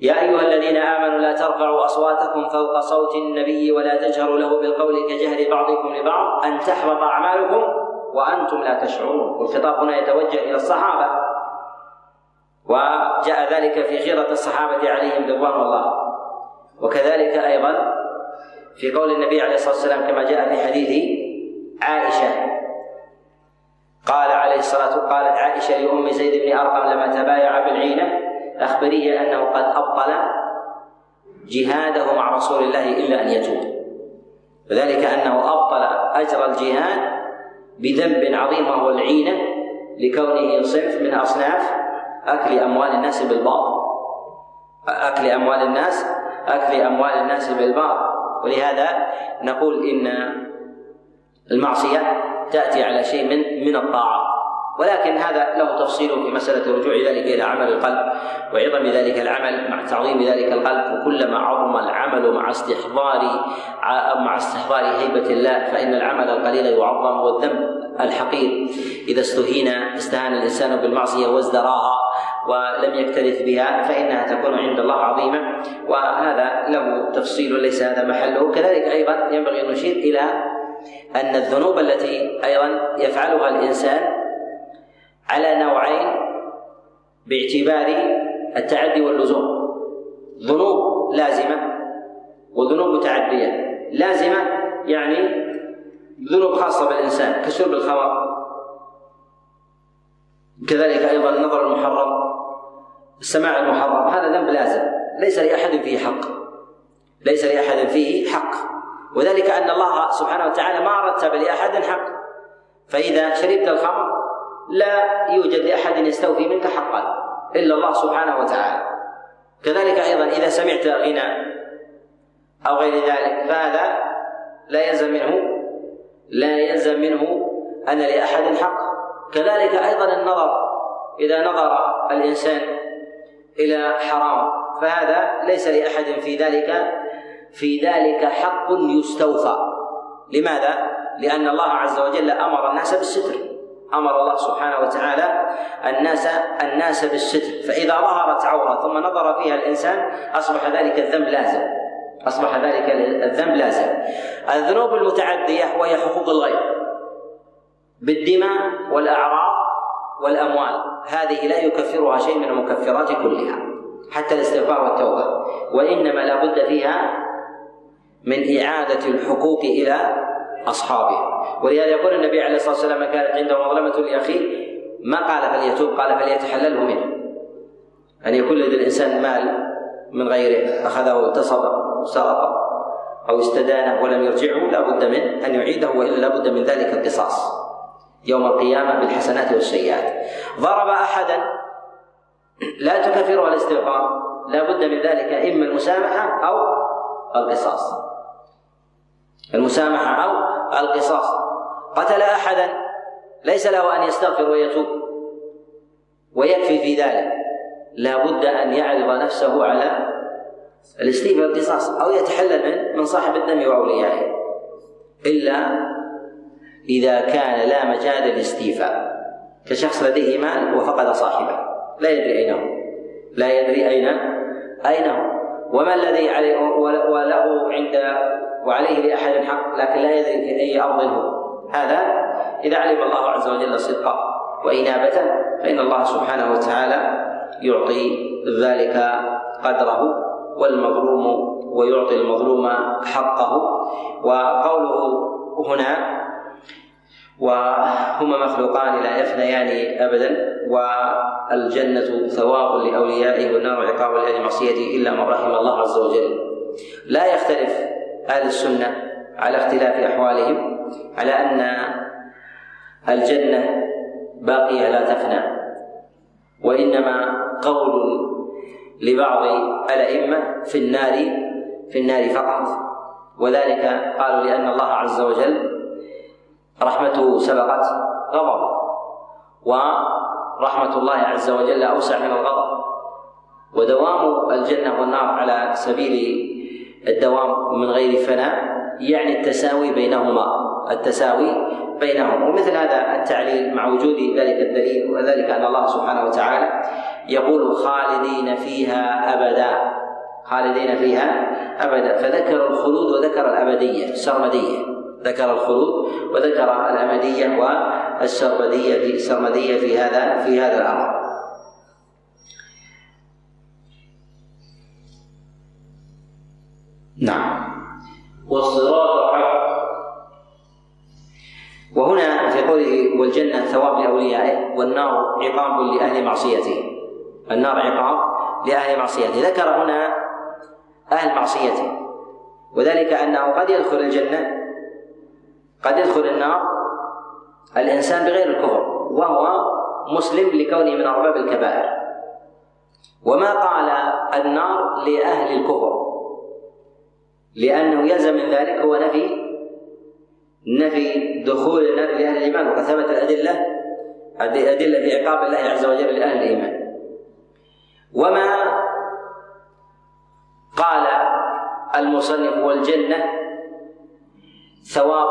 يا أيها الذين آمنوا لا ترفعوا أصواتكم فوق صوت النبي ولا تجهروا له بالقول كجهر بعضكم لبعض أن تحبط أعمالكم وأنتم لا تشعرون. والخطاب هنا يتوجه إلى الصحابة وجاء ذلك في خيرة الصحابة عليهم رضوان الله. وكذلك أيضا في قول النبي عليه الصلاة والسلام كما جاء في حديث عائشة. قال عليه الصلاة قالت عائشة لأم زيد بن أرقم لما تبايع بالعينة أخبريه أنه قد أبطل جهاده مع رسول الله إلا أن يتوب. وذلك أنه أبطل أجر الجهاد بذنب عظيم وهو العينة لكونه صنف من أصناف أكل أموال الناس بالباطل. أكل أموال الناس أكل أموال الناس بالباطل. ولهذا نقول إن المعصية تأتي على شيء من من الطاعات ولكن هذا له تفصيل في مسألة رجوع ذلك إلى عمل القلب وعظم ذلك العمل مع تعظيم ذلك القلب. وكلما عظم العمل مع استحضار مع استحضار هيبة الله فإن العمل القليل يعظم والذنب الحقير. إذا استهين استهان الإنسان بالمعصية وازدراها ولم يكترث بها فإنها تكون عند الله عظيمة. وهذا له تفصيل ليس هذا محله. كذلك أيضا ينبغي أن نشير إلى أن الذنوب التي أيضا يفعلها الإنسان على نوعين باعتبار التعدي واللزوم. ذنوب لازمة وذنوب متعدية. لازمة يعني ذنوب خاصة بالإنسان كشرب الخمر كذلك أيضا النظر المحرم. السماع المحرم هذا ذنب لازم. ليس لأحد فيه حق. ليس لأحد فيه حق. وذلك أن الله سبحانه وتعالى ما رتب لأحد حق. فإذا شربت الخمر لا يوجد لأحد يستوفي منك حقا إلا الله سبحانه وتعالى. كذلك أيضا إذا سمعت غنى أو غير ذلك فهذا لا يلزم منه لا يلزم منه أن لأحد حق. كذلك أيضا النظر إذا نظر الإنسان إلى حرام. فهذا ليس لأحد في ذلك في ذلك حق يستوفى. لماذا؟ لأن الله عز وجل أمر الناس بالستر. أمر الله سبحانه وتعالى الناس الناس بالستر. فإذا ظهرت عورة ثم نظر فيها الإنسان أصبح ذلك الذنب لازم. أصبح ذلك الذنب لازم. الذنوب المتعدية وهي حقوق الغير بالدماء والأعراض والأموال. هذه لا يكفرها شيء من المكفرات كلها حتى الاستغفار والتوبة. وإنما لا بد فيها من إعادة الحقوق إلى أصحابه. ولهذا يقول النبي عليه الصلاة والسلام كانت عنده مظلمة لأخيه ما قال فليتوب؟ قال فليتحلله منه. أن يكون لدى الإنسان مال من غيره أخذه واغتصب سرق أو استدانه ولم يرجعه لا بد من أن يعيده وإلا لا بد من ذلك القصاص. يوم القيامة بالحسنات والسيئات. ضرب أحدا لا تكفره الاستغفار لا بد من ذلك إما المسامحة أو القصاص. المسامحة أو القصاص. قتل أحدا ليس له أن يستغفر ويتوب ويكفي في ذلك. لا بد أن يعرض نفسه على الاستيفاء والقصاص أو يتحلل من من صاحب الدم وأوليائه. إلا إذا كان لا مجال للاستيفاء كشخص لديه مال وفقد صاحبه. لا يدري أين هو. لا يدري اين أين هو. وما الذي عليه وله عند وعليه لأحد حق لكن لا يدري في أي أرض هو. هذا إذا علم الله عز وجل صدقه وإنابته فإن الله سبحانه وتعالى يعطي ذلك قدره والمظلوم ويعطي المظلوم حقه. وقوله هنا وهما مخلوقان لا يفنيان ابدا والجنة ثواب لأوليائه والنار عقاب لأهل معصيته إلا من رحم الله عز وجل. لا يختلف أهل السنة على اختلاف أحوالهم على أن الجنة باقية لا تفنى وإنما قول لبعض الأئمة في النار في النار فقط. وذلك قالوا لأن الله عز وجل رحمته سبقت غضبه ورحمة الله عز وجل أوسع من الغضب. ودوام الجنة والنار على سبيل الدوام من غير فناء يعني التساوي بينهما التساوي بينهم. ومثل هذا التعليل مع وجود ذلك الدليل وذلك أن الله سبحانه وتعالى يقول خالدين فيها أبدا خالدين فيها أبدا. فذكر الخلود وذكر الأبدية السرمدية. ذكر الخلود وذكر الأمدية والسرمدية في السرمدية في هذا في هذا الأمر. نعم. والصراط حق. وهنا في قوله والجنة ثواب لأوليائه والنار عقاب لأهل معصيته. النار عقاب لأهل معصيته. ذكر هنا أهل معصيته. وذلك أنه قد يدخل الجنة قد يدخل النار الإنسان بغير الكفر وهو مسلم لكونه من أرباب الكبائر. وما قال النار لأهل الكفر لأنه يلزم من ذلك هو نفي نفي دخول النار لأهل الإيمان. وقد ثبت الأدلة أدلة في عقاب الله عز وجل لأهل الإيمان. وما قال المصنف والجنة ثواب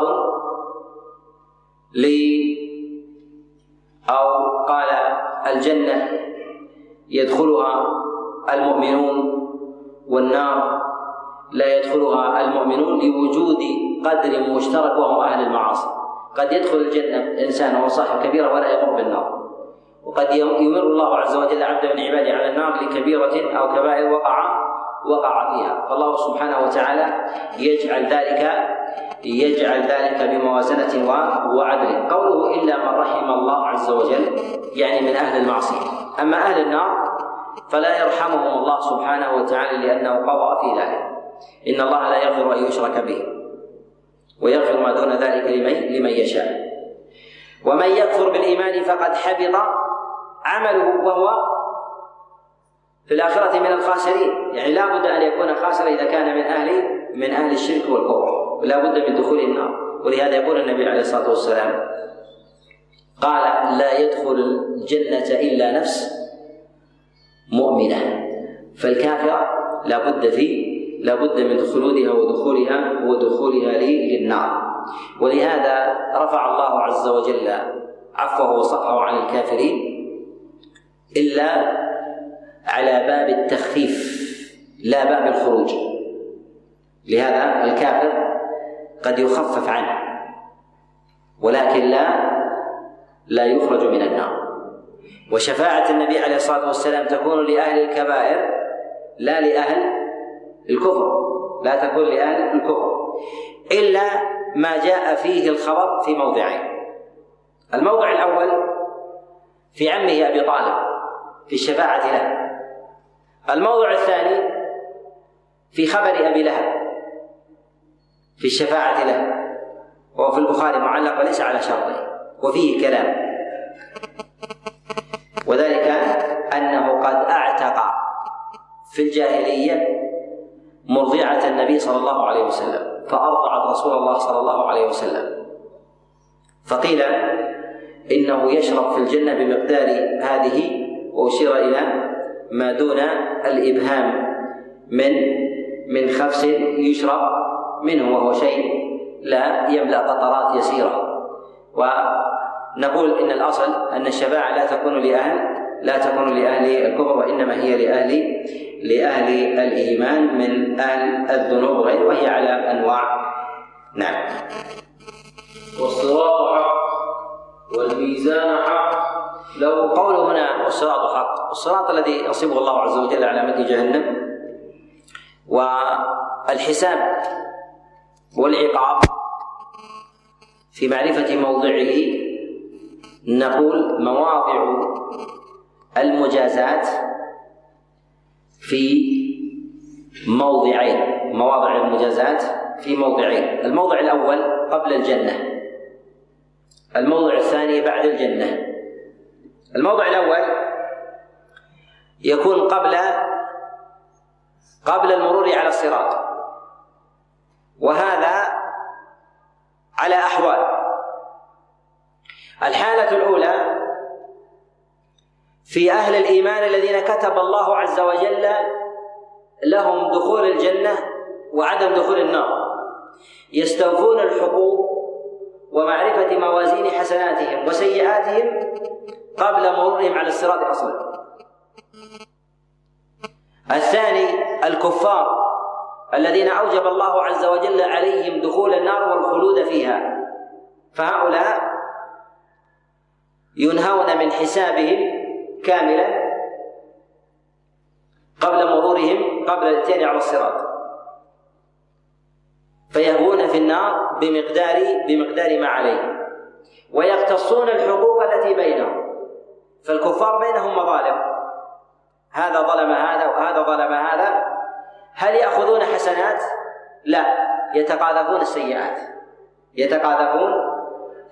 لي أو قال الجنة يدخلها المؤمنون والنار لا يدخلها المؤمنون لوجود قدر مشترك وهم أهل المعاصي. قد يدخل الجنة إنسان وهو صاحب كبيرة ولا يمر بالنار. وقد يمر الله عز وجل عبدا من عباده على النار لكبيرة أو كبائر وقع وقع فيها. فالله سبحانه وتعالى يجعل ذلك يجعل ذلك بموازنة وعدل. قوله إلا من رحم الله عز وجل يعني من أهل المعصية. أما أهل النار فلا يرحمهم الله سبحانه وتعالى لأنه قضى في ذلك. إن الله لا يغفر أن يشرك به ويغفر ما دون ذلك لمن لمن يشاء. ومن يكفر بالإيمان فقد حبط عمله وهو في الآخرة من الخاسرين. يعني لا بد أن يكون خاسرا إذا كان من أهل من أهل الشرك والكفر. ولا بد من دخول النار. ولهذا يقول النبي عليه الصلاة والسلام قال لا يدخل الجنة إلا نفس مؤمنة. فالكافرة لا بد في لا بد من خلودها ودخولها ودخولها للنار. ولهذا رفع الله عز وجل عفوه وصفحه عن الكافرين إلا على باب التخفيف لا باب الخروج. لهذا الكافر قد يخفف عنه ولكن لا لا يخرج من النار. وشفاعة النبي عليه الصلاة والسلام تكون لأهل الكبائر لا لأهل الكفر لا تكون لأهل الكفر إلا ما جاء فيه الخبر في موضعين. الموضع الأول في عمه أبي طالب في الشفاعة له. الموضع الثاني في خبر أبي لهب. في الشفاعة له. في البخاري معلق وليس على شرطه. وفيه كلام. وذلك أنه قد أعتق في الجاهلية مرضعة النبي صلى الله عليه وسلم فأرضعت رسول الله صلى الله عليه وسلم. فقيل إنه يشرب في الجنة بمقدار هذه وأشير إلى ما دون الإبهام من من خفس يشرب منه وهو شيء لا يملأ قطرات يسيرة. ونقول إن الأصل أن الشفاعة لا تكون لأهل لا تكون لأهل الكفر وإنما هي لأهل لأهل الإيمان من أهل الذنوب وغيره وهي على أنواع. نعم. والصراط حق والميزان حق. لو قوله هنا والصراط حق. الصراط الذي يصبه الله عز وجل على مد جهنم والحساب والعقاب في معرفة موضعه نقول مواضع المجازات في موضعين مواضع المجازات في موضعين الموضع الأول قبل الجنة الموضع الثاني بعد الجنة الموضع الأول يكون قبل قبل المرور على الصراط. وهذا على أحوال. الحالة الأولى في أهل الإيمان الذين كتب الله عز وجل لهم دخول الجنة وعدم دخول النار. يستوفون الحقوق ومعرفة موازين حسناتهم وسيئاتهم قبل مرورهم على الصراط أصلا الثاني الكفار. الذين أوجب الله عز وجل عليهم دخول النار والخلود فيها. فهؤلاء ينهون من حسابهم كاملا قبل مرورهم قبل الاتيان على الصراط. فيهوون في النار بمقدار بمقدار ما عليهم. ويقتصون الحقوق التي بينهم. فالكفار بينهم مظالم. هذا ظلم هذا وهذا ظلم هذا. هل يأخذون حسنات؟ لا. يتقاذفون السيئات. يتقاذفون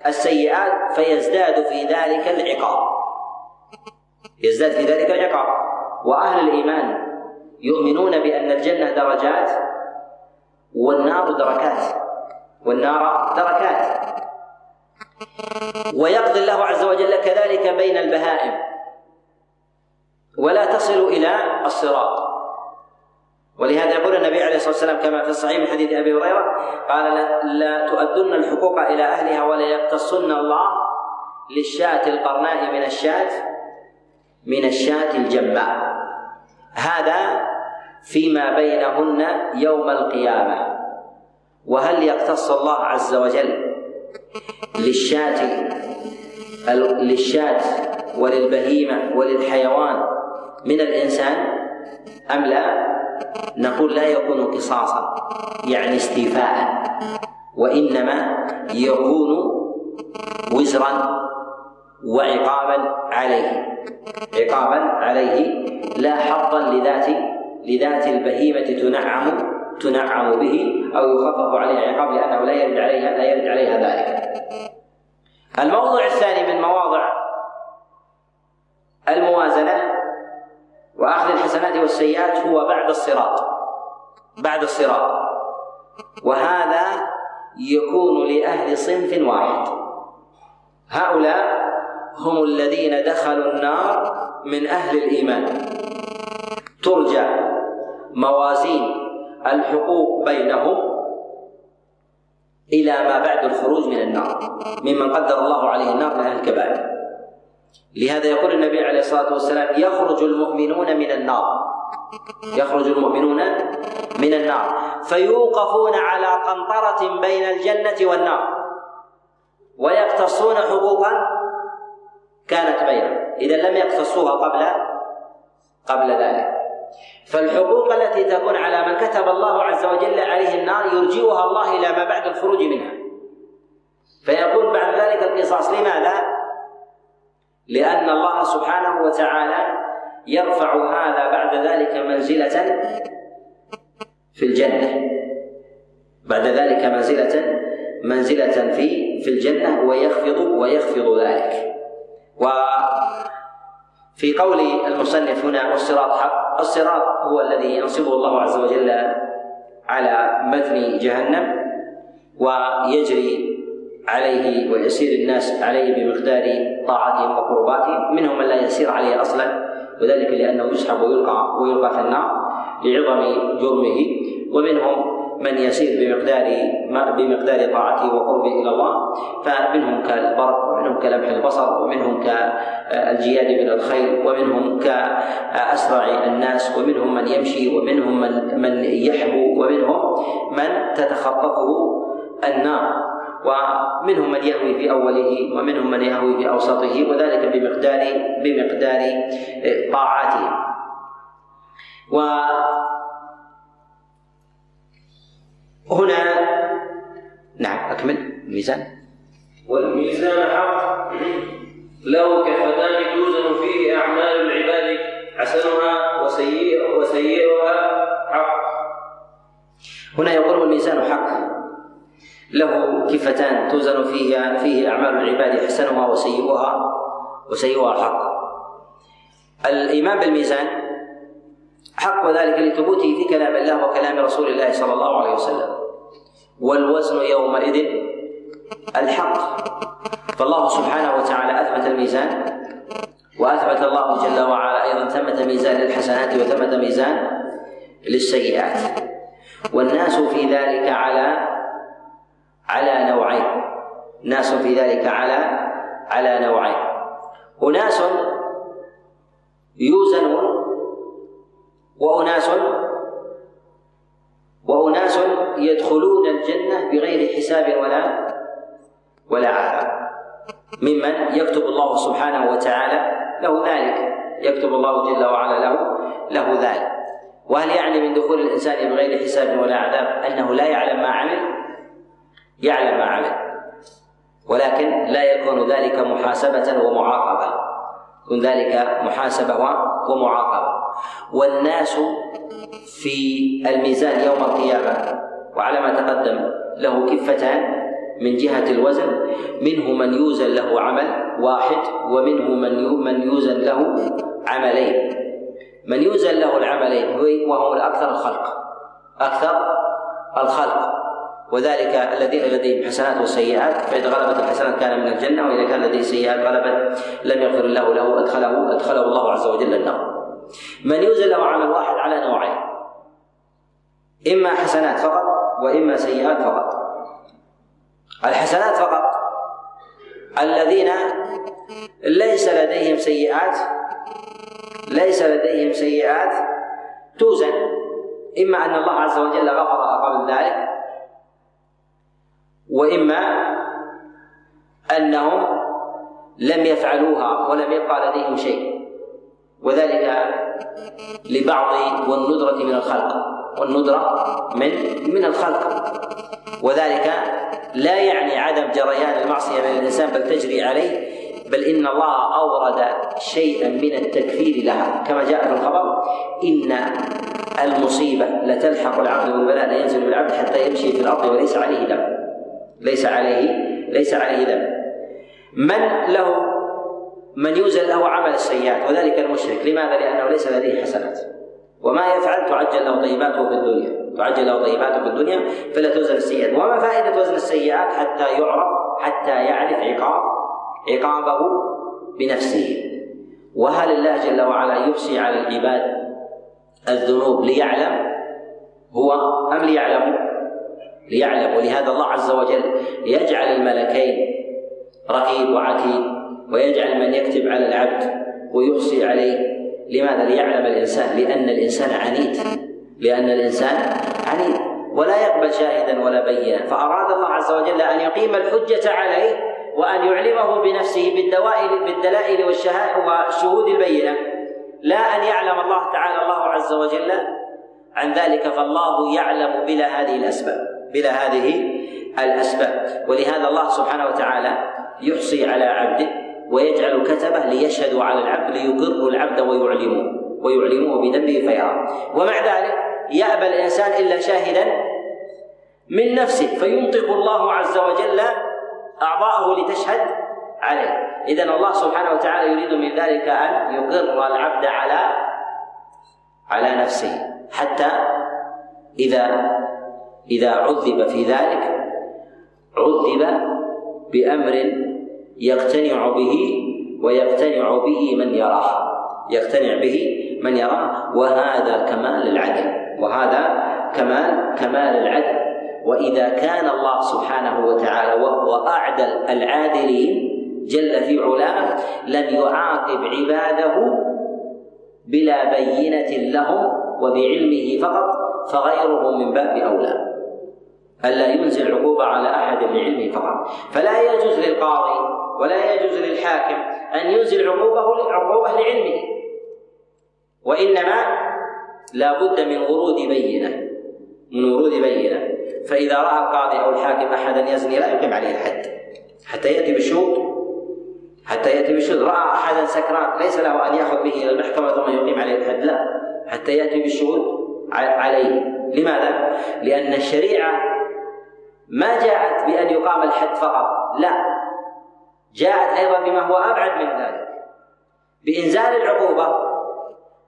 السيئات فيزداد في ذلك العقاب. يزداد في ذلك العقاب. وأهل الإيمان يؤمنون بأن الجنة درجات والنار دركات. والنار دركات. ويقضي الله عز وجل كذلك بين البهائم. ولا تصل إلى الصراط. ولهذا يقول النبي عليه الصلاة والسلام كما في الصحيح من حديث أبي هريرة قال لا, تؤدن الحقوق إلى أهلها ولا يقتصن الله للشاة القرناء من الشاة من الشاة الجماء هذا فيما بينهن يوم القيامة. وهل يقتص الله عز وجل للشاة للشاة وللبهيمة وللحيوان من الإنسان؟ أم لا؟ نقول لا يكون قصاصا يعني استيفاء وإنما يكون وزرا وعقابا عليه عقابا عليه لا حظا لذات لذات البهيمة تنعم تنعم به أو يخفف عليها عقاب لأنه لا يرد عليها لا يرد عليها ذلك. الموضوع الثاني من مواضع الموازنة وأخذ الحسنات والسيئات هو بعد الصراط. بعد الصراط. وهذا يكون لأهل صنف واحد. هؤلاء هم الذين دخلوا النار من أهل الإيمان. ترجع موازين الحقوق بينهم إلى ما بعد الخروج من النار. ممن قدر الله عليه النار من أهل الكبائر. لهذا يقول النبي عليه الصلاة والسلام يخرج المؤمنون من النار. يخرج المؤمنون من النار. فيوقفون على قنطرة بين الجنة والنار. ويقتصون حقوقا كانت بينهم. إذا لم يقتصوها قبل قبل ذلك. فالحقوق التي تكون على من كتب الله عز وجل عليه النار يرجئها الله إلى ما بعد الخروج منها. فيكون بعد ذلك القصاص لماذا؟ لأن الله سبحانه وتعالى يرفع هذا بعد ذلك منزلة في الجنة. بعد ذلك منزلة منزلة في في الجنة ويخفض ويخفض ذلك. وفي قول المصنف هنا والصراط حق الصراط هو الذي ينصبه الله عز وجل على متن جهنم ويجري عليه ويسير الناس عليه بمقدار طاعتهم وقرباتهم منهم من لا يسير عليه أصلا. وذلك لأنه يسحب ويلقى ويلقى في النار لعظم جرمه. ومنهم من يسير بمقدار بمقدار طاعته وقربه إلى الله. فمنهم كالبرق ومنهم كلمح البصر ومنهم كالجياد من الخيل ومنهم كأسرع الناس ومنهم من يمشي ومنهم من من يحبو ومنهم من تتخطفه النار. ومنهم من يهوي في أوله ومنهم من يهوي في أوسطه وذلك بمقدار بمقدار طاعته و هنا نعم أكمل. الميزان والميزان حق. له كفتان توزن فيه أعمال العباد. حسنها وسيئها وسيئها حق. هنا يقول الميزان حق. له كفتان توزن فيها فيه أعمال العباد حسنها وسيئها وسيئها حق. الإيمان بالميزان حق وذلك لثبوته في كلام الله وكلام رسول الله صلى الله عليه وسلم. والوزن يومئذ الحق. فالله سبحانه وتعالى أثبت الميزان وأثبت الله جل وعلا أيضا ثمة ميزان للحسنات وثمة ميزان للسيئات. والناس في ذلك على على نوعين. ناس في ذلك على على نوعين. أناس يوزنون وأناس وأناس يدخلون الجنة بغير حساب ولا ولا عذاب ممن يكتب الله سبحانه وتعالى له ذلك. يكتب الله جل وعلا له له ذلك. وهل يعني من دخول الإنسان بغير حساب ولا عذاب أنه لا يعلم ما عمل؟ يعلم ما عمل ولكن لا يكون ذلك محاسبة ومعاقبة. يكون ذلك محاسبة ومعاقبة. والناس في الميزان يوم القيامة وعلى ما تقدم له كفتان من جهة الوزن منه من يوزن له عمل واحد ومنه من من يوزن له عملين. من يوزن له العملين وهو الأكثر الخلق. أكثر الخلق. وذلك الذين لديهم حسنات وسيئات فإذا غلبت الحسنات كان من الجنة وإذا كان لديه سيئات غلبت لم يغفر الله له أدخله أدخله الله عز وجل النار. من يوزن له عمل واحد على نوعين إما حسنات فقط وإما سيئات فقط. الحسنات فقط الذين ليس لديهم سيئات ليس لديهم سيئات توزن. إما أن الله عز وجل غفرها قبل ذلك وإما أنهم لم يفعلوها ولم يبقى لديهم شيء. وذلك لبعض والندرة من الخلق. والندرة من من الخلق. وذلك لا يعني عدم جريان المعصية من الإنسان بل تجري عليه بل إن الله أورد شيئا من التكفير لها. كما جاء في الخبر إن المصيبة لتلحق العبد والبلاء لا ينزل بالعبد حتى يمشي في الأرض وليس عليه ذنب ليس عليه ليس عليه ذنب. من له من يوزن له عمل السيئات وذلك المشرك. لماذا؟ لأنه ليس لديه حسنات. وما يفعل تعجل له طيباته في الدنيا. تعجل له طيباته في الدنيا فلا توزن السيئات. وما فائدة وزن السيئات حتى يعرف حتى يعرف عقاب عقابه بنفسه. وهل الله جل وعلا يحصي على العباد الذنوب ليعلم؟ هو أم ليعلموا؟ ليعلم ولهذا الله عز وجل يجعل الملكين رقيب وعتيد ويجعل من يكتب على العبد ويحصي عليه. لماذا؟ ليعلم الإنسان لأن الإنسان عنيد لأن الإنسان عنيد ولا يقبل شاهدا ولا بينا. فأراد الله عز وجل أن يقيم الحجة عليه وأن يعلمه بنفسه بالدوائل بالدلائل والشهود البينة. لا أن يعلم الله تعالى الله عز وجل عن ذلك فالله يعلم بلا هذه الأسباب. بلا هذه الأسباب. ولهذا الله سبحانه وتعالى يحصي على عبده ويجعل كتبه ليشهدوا على العبد ليقروا العبد ويعلموه ويعلموه بذنبه فيرى. ومع ذلك يأبى الإنسان إلا شاهدا من نفسه فينطق الله عز وجل أعضاءه لتشهد عليه. إذا الله سبحانه وتعالى يريد من ذلك أن يقر العبد على على نفسه حتى إذا إذا عذب في ذلك عذب بأمر يقتنع به ويقتنع به من يراه يقتنع به من يراه وهذا كمال العدل وهذا كمال كمال العدل. وإذا كان الله سبحانه وتعالى وهو أعدل العادلين جل في علاه لم يعاقب عباده بلا بينة لهم وبعلمه فقط فغيره من باب أولى. ألا ينزل عقوبة على أحد لعلمه فقط؟ فلا يجوز للقاضي ولا يجوز للحاكم أن ينزل عقوبة عقوبة لعلمه. وإنما لا بد من ورود بينة من ورود بينة. فإذا رأى القاضي أو الحاكم أحدا يزني لا يقيم عليه الحد حتى يأتي بالشهود. حتى يأتي بالشهود. رأى أحدا سكران ليس له أن يأخذ به إلى المحكمة ثم يقيم عليه الحد لا. حتى يأتي بالشهود عليه. لماذا؟ لأن الشريعة ما جاءت بأن يقام الحد فقط. لا. جاءت أيضا بما هو أبعد من ذلك. بإنزال العقوبة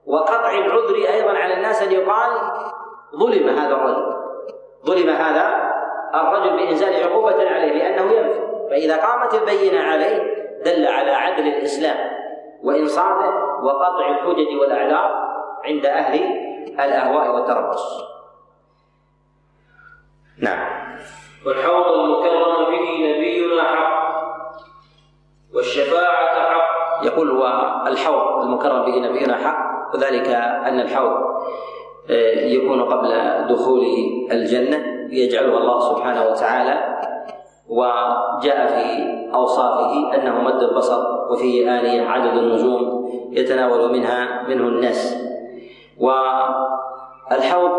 وقطع العذر أيضا على الناس أن يقال ظلم هذا الرجل. ظلم هذا الرجل بإنزال عقوبة عليه لأنه ينفي. فإذا قامت البينة عليه دل على عدل الإسلام وانصافه وقطع الحجج والأعذار عند أهل الأهواء والتربص. نعم. والحوض المكرم به نبينا حق والشفاعة حق. يقول هو الحوض المكرم به نبينا حق وذلك أن الحوض آه، يكون قبل دخول الجنة يجعلها الله سبحانه وتعالى وجاء في أوصافه أنه مد البصر وفيه آنية عدد النجوم يتناول منها منه الناس. والحوض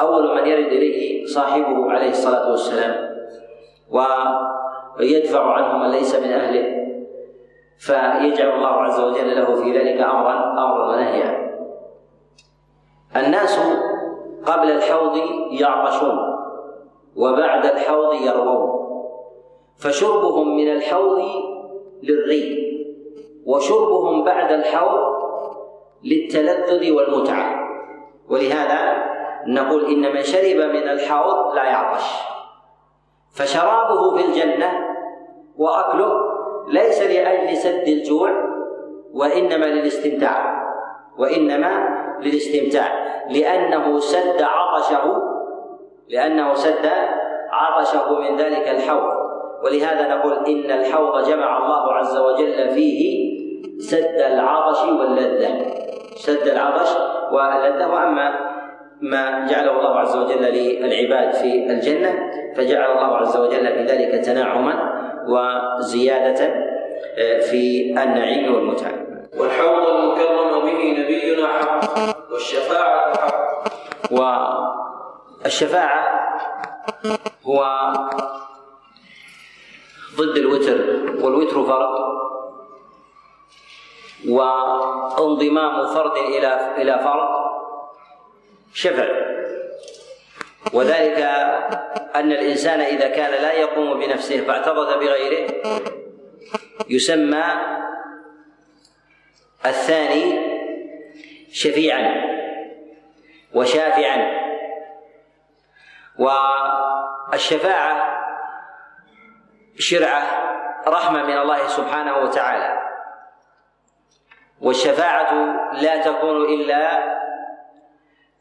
أول من يرد إليه صاحبه عليه الصلاة والسلام ويدفع عنه من ليس من أهله فيجعل الله عز وجل له في ذلك أمرا أمرا ونهيا. الناس قبل الحوض يعطشون وبعد الحوض يروون فشربهم من الحوض للري وشربهم بعد الحوض للتلذذ والمتعة. ولهذا نقول ان من شرب من الحوض لا يعطش. فشرابه في الجنة وأكله ليس لأجل سد الجوع وإنما للاستمتاع وإنما للاستمتاع. لأنه سد عطشه لأنه سد عطشه من ذلك الحوض. ولهذا نقول إن الحوض جمع الله عز وجل فيه سد العطش واللذة. سد العطش واللذة وأما ما جعله الله عز وجل للعباد في الجنة فجعل الله عز وجل في ذلك تناعما وزيادة آه، في النعيم والمتعة. والحوض المكرم به نبينا حق والشفاعة حق. والشفاعة هو ضد الوتر والوتر فرض وانضمام فرد إلى إلى فرد شفع وذلك أن الإنسان إذا كان لا يقوم بنفسه فاعترض بغيره يسمى الثاني شفيعا وشافعا. والشفاعة شرعة رحمة من الله سبحانه وتعالى. والشفاعة لا تكون إلا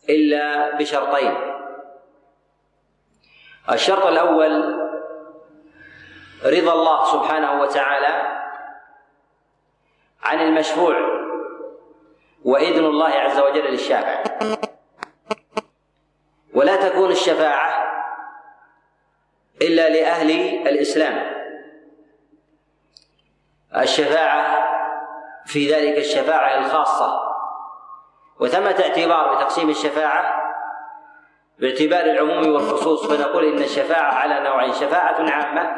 إلا بشرطين. الشرط الأول رضا الله سبحانه وتعالى عن المشفوع وإذن الله عز وجل للشافع. ولا تكون الشفاعة إلا لأهل الإسلام. الشفاعة في ذلك الشفاعة الخاصة. وثمة اعتبار بتقسيم الشفاعة باعتبار العموم والخصوص فنقول إن الشفاعة على نوعين شفاعة عامة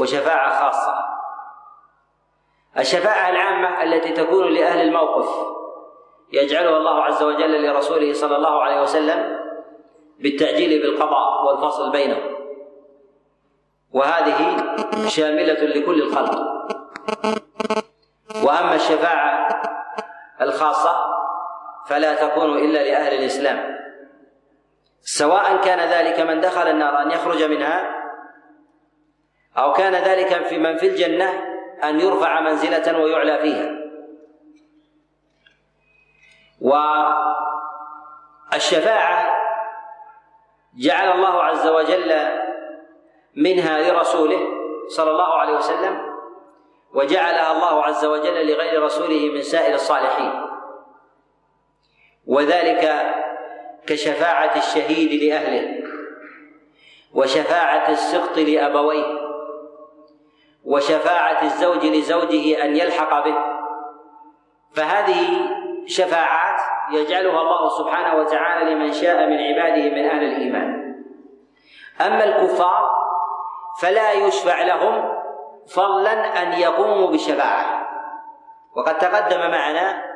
وشفاعة خاصة. الشفاعة العامة التي تكون لأهل الموقف يجعلها الله عز وجل لرسوله صلى الله عليه وسلم بالتعجيل بالقضاء والفصل بينهم. وهذه شاملة لكل الخلق. وأما الشفاعة الخاصة فلا تكون إلا لأهل الإسلام. سواء كان ذلك من دخل النار أن يخرج منها أو كان ذلك في من في الجنة أن يرفع منزلة ويعلى فيها. والشفاعة جعل الله عز وجل منها لرسوله صلى الله عليه وسلم وجعلها الله عز وجل لغير رسوله من سائر الصالحين. وذلك كشفاعة الشهيد لأهله وشفاعة السقط لأبويه وشفاعة الزوج لزوجه أن يلحق به. فهذه شفاعات يجعلها الله سبحانه وتعالى لمن شاء من عباده من أهل الإيمان. أما الكفار فلا يشفع لهم فضلا أن يقوموا بالشفاعة. وقد تقدم معنا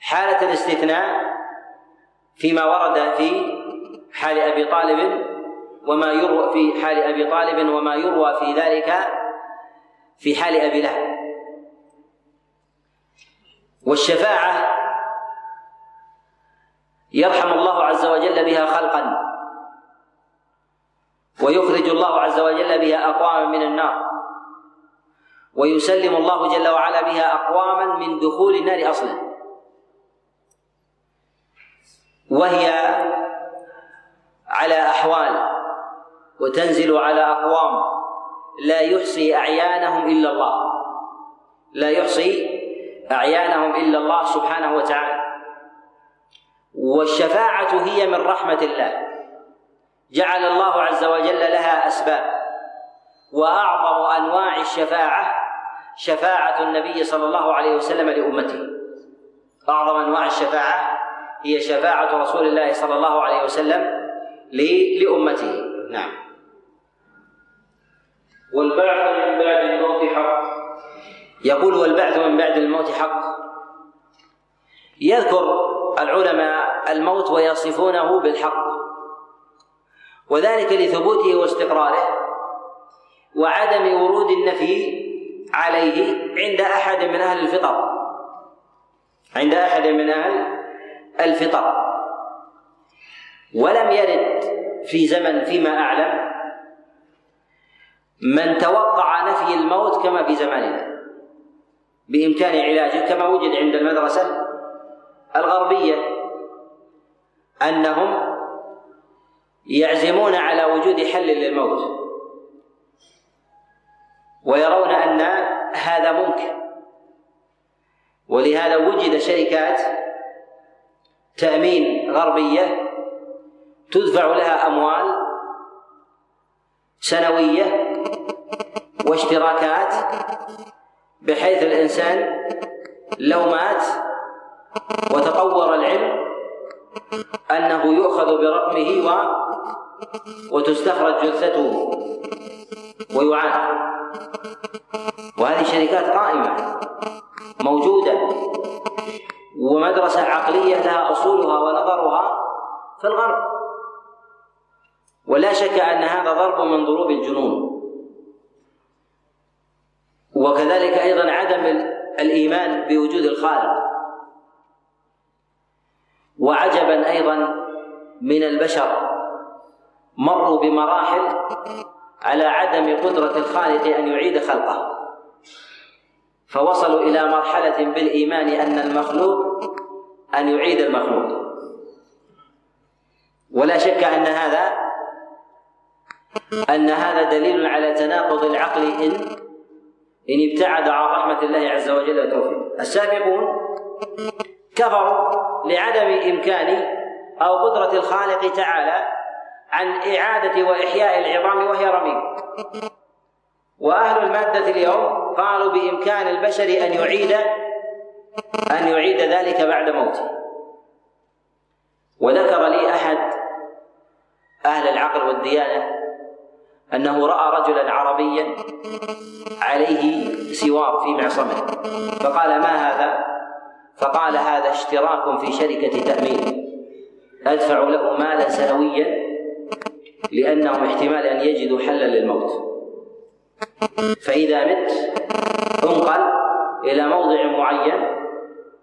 حالة الاستثناء فيما ورد في حال أبي طالب وما يروى في حال أبي طالب وما يروى في ذلك في حال أبي لهب. والشفاعة يرحم الله عز وجل بها خلقا ويخرج الله عز وجل بها أقواما من النار ويسلم الله جل وعلا بها أقواما من دخول النار أصلا. وهي على أحوال وتنزل على أقوام لا يحصي أعيانهم إلا الله. لا يحصي أعيانهم إلا الله سبحانه وتعالى. والشفاعة هي من رحمة الله. جعل الله عز وجل لها أسباب. وأعظم أنواع الشفاعة شفاعة النبي صلى الله عليه وسلم لأمته. أعظم أنواع الشفاعة هي شفاعة رسول الله صلى الله عليه وسلم لأمته. نعم. والبعث من بعد الموت حق. يقول والبعث من بعد الموت حق. يذكر العلماء الموت ويصفونه بالحق. وذلك لثبوته واستقراره وعدم ورود النفي عليه عند أحد من أهل الفطر. عند أحد من أهل الفطر. ولم يرد في زمن فيما أعلم من توقع نفي الموت كما في زماننا بإمكان علاجه كما وجد عند المدرسة الغربية أنهم يعزمون على وجود حل للموت ويرون أن هذا ممكن ولهذا وجد شركات تأمين غربية تدفع لها أموال سنوية واشتراكات بحيث الإنسان لو مات وتطور العلم أنه يؤخذ برقمه و وتستخرج جثته ويعاد. وهذه شركات قائمة موجودة. ومدرسة عقليه لها أصولها ونظرها في الغرب. ولا شك أن هذا ضرب من ضروب الجنون. وكذلك أيضا عدم الإيمان بوجود الخالق. وعجبا أيضا من البشر مروا بمراحل على عدم قدرة الخالق أن يعيد خلقه. فوصلوا إلى مرحلة بالإيمان أن المخلوق أن يعيد المخلوق. ولا شك أن هذا أن هذا دليل على تناقض العقل ان إن ابتعد عن رحمة الله عز وجل وتوفيقه. السابقون كفروا لعدم إمكان أو قدرة الخالق تعالى عن إعادة وإحياء العظام وهي رميم. وأهل المادة اليوم قالوا بإمكان البشر أن يعيد أن يعيد ذلك بعد موته. وذكر لي أحد أهل العقل والديانة أنه رأى رجلا عربيا عليه سوار في معصمة. فقال ما هذا؟ فقال هذا اشتراك في شركة تأمين. أدفع له مالا سنويا لأنهم احتمال أن يجدوا حلا للموت. فإذا مت انقل إلى موضع معين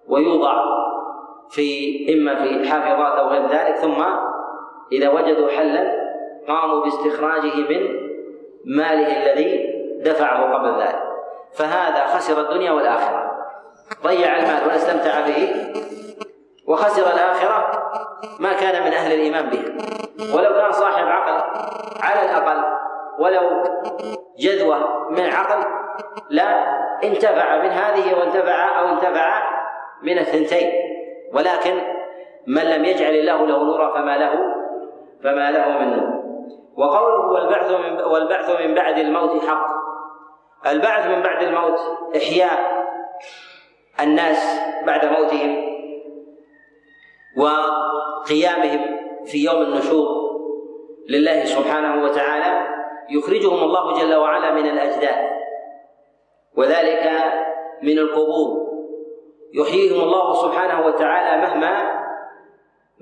ويوضع في إما في حافظات أو غير ذلك ثم إذا وجدوا حلا قاموا باستخراجه من ماله الذي دفعه قبل ذلك. فهذا خسر الدنيا والآخرة. ضيع المال ولا استمتع به وخسر الآخرة ما كان من أهل الإيمان به. ولو كان صاحب عقل على الأقل ولو جذوة من عقل لا انتفع من هذه وانتفع أو انتفع من الثنتين. ولكن من لم يجعل الله له نورا فما له فما له من نور. وقوله والبعث من والبعث من بعد الموت حق. البعث من بعد الموت إحياء الناس بعد موتهم وقيامهم في يوم النشور لله سبحانه وتعالى. يخرجهم الله جل وعلا من الأجداث وذلك من القبور. يحييهم الله سبحانه وتعالى مهما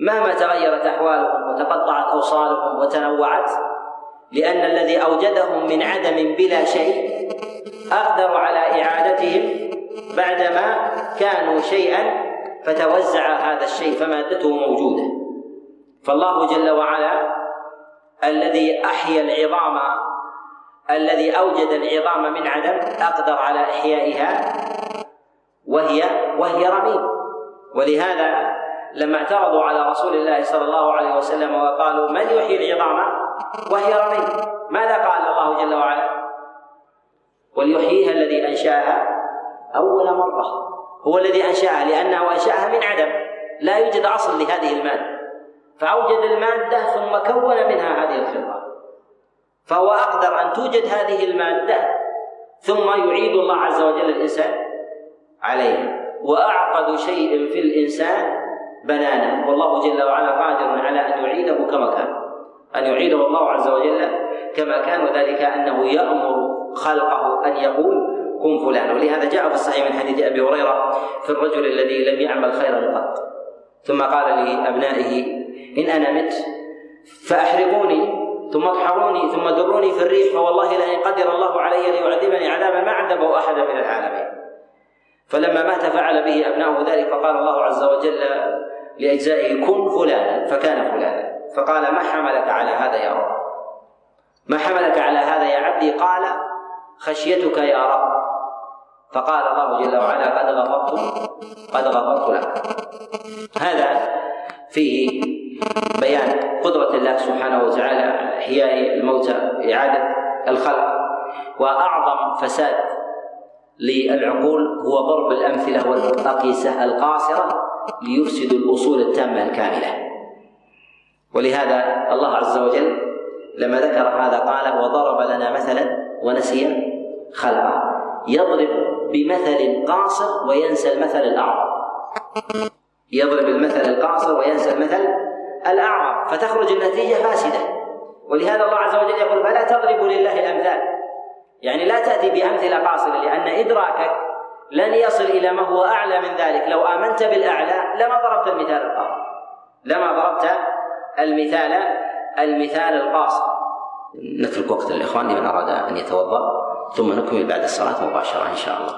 مهما تغيرت أحوالهم وتقطعت أوصالهم وتنوعت لأن الذي أوجدهم من عدم بلا شيء أقدر على إعادتهم بعدما كانوا شيئا فتوزع هذا الشيء فمادته موجودة. فالله جل وعلا الذي أحيا العظام الذي أوجد العظام من عدم أقدر على إحيائها وهي وهي رميم. ولهذا لما اعترضوا على رسول الله صلى الله عليه وسلم وقالوا من يحيي العظام؟ وهي رميم. ماذا قال الله جل وعلا؟ وليحييها الذي أنشاها أول مرة. هو الذي أنشاها لأنه أنشاها من عدم. لا يوجد أصل لهذه المادة. فأوجد المادة ثم كون منها هذه الخلقه فهو أقدر أن توجد هذه المادة ثم يعيد الله عز وجل الإنسان عليها. وأعقد شيء في الإنسان بنانا. والله جل وعلا قادر على أن يعيده كما كان. أن يعيده الله عز وجل كما كان وذلك أنه يأمر خلقه أن يقول كن فلان ولهذا جاء في الصحيح من حديث أبي هريرة في الرجل الذي لم يعمل خيرا قط. ثم قال لأبنائه إن أنا مت فأحرقوني ثم اطحروني ثم دروني في الريح فوالله لئن قدر الله علي ليعذبني عذابا ما عذبه احدا من العالمين. فلما مات فعل به ابناؤه ذلك فقال الله عز وجل لأجزائه كن فلانا. فكان فلانا. فقال ما حملك على هذا يا رب؟ ما حملك على هذا يا عبدي؟ قال خشيتك يا رب. فقال الله جل وعلا قد غفرت قد غفرت لك. هذا فيه بيان قدرة الله سبحانه وتعالى على إحياء الموتى إعادة الخلق. وأعظم فساد للعقول هو ضرب الأمثلة والأقيسة القاصرة ليفسدوا الأصول التامة الكاملة. ولهذا الله عز وجل لما ذكر هذا قال وضرب لنا مثلا ونسي خلقه. يضرب بمثل قاصر وينسى المثل الأعظم. يضرب المثل القاصر وينسى المثل الأعظم فتخرج النتيجة فاسدة. ولهذا الله عز وجل يقول فلا تضربوا لله الأمثال. يعني لا تأتي بأمثلة قاصرة لأن إدراكك لن يصل إلى ما هو أعلى من ذلك. لو آمنت بالأعلى لما ضربت المثال القاصر. لما ضربت المثال المثال القاصر. نترك وقت للإخوان لمن أراد أن يتوضأ ثم نكمل بعد الصلاة مباشرة إن شاء الله.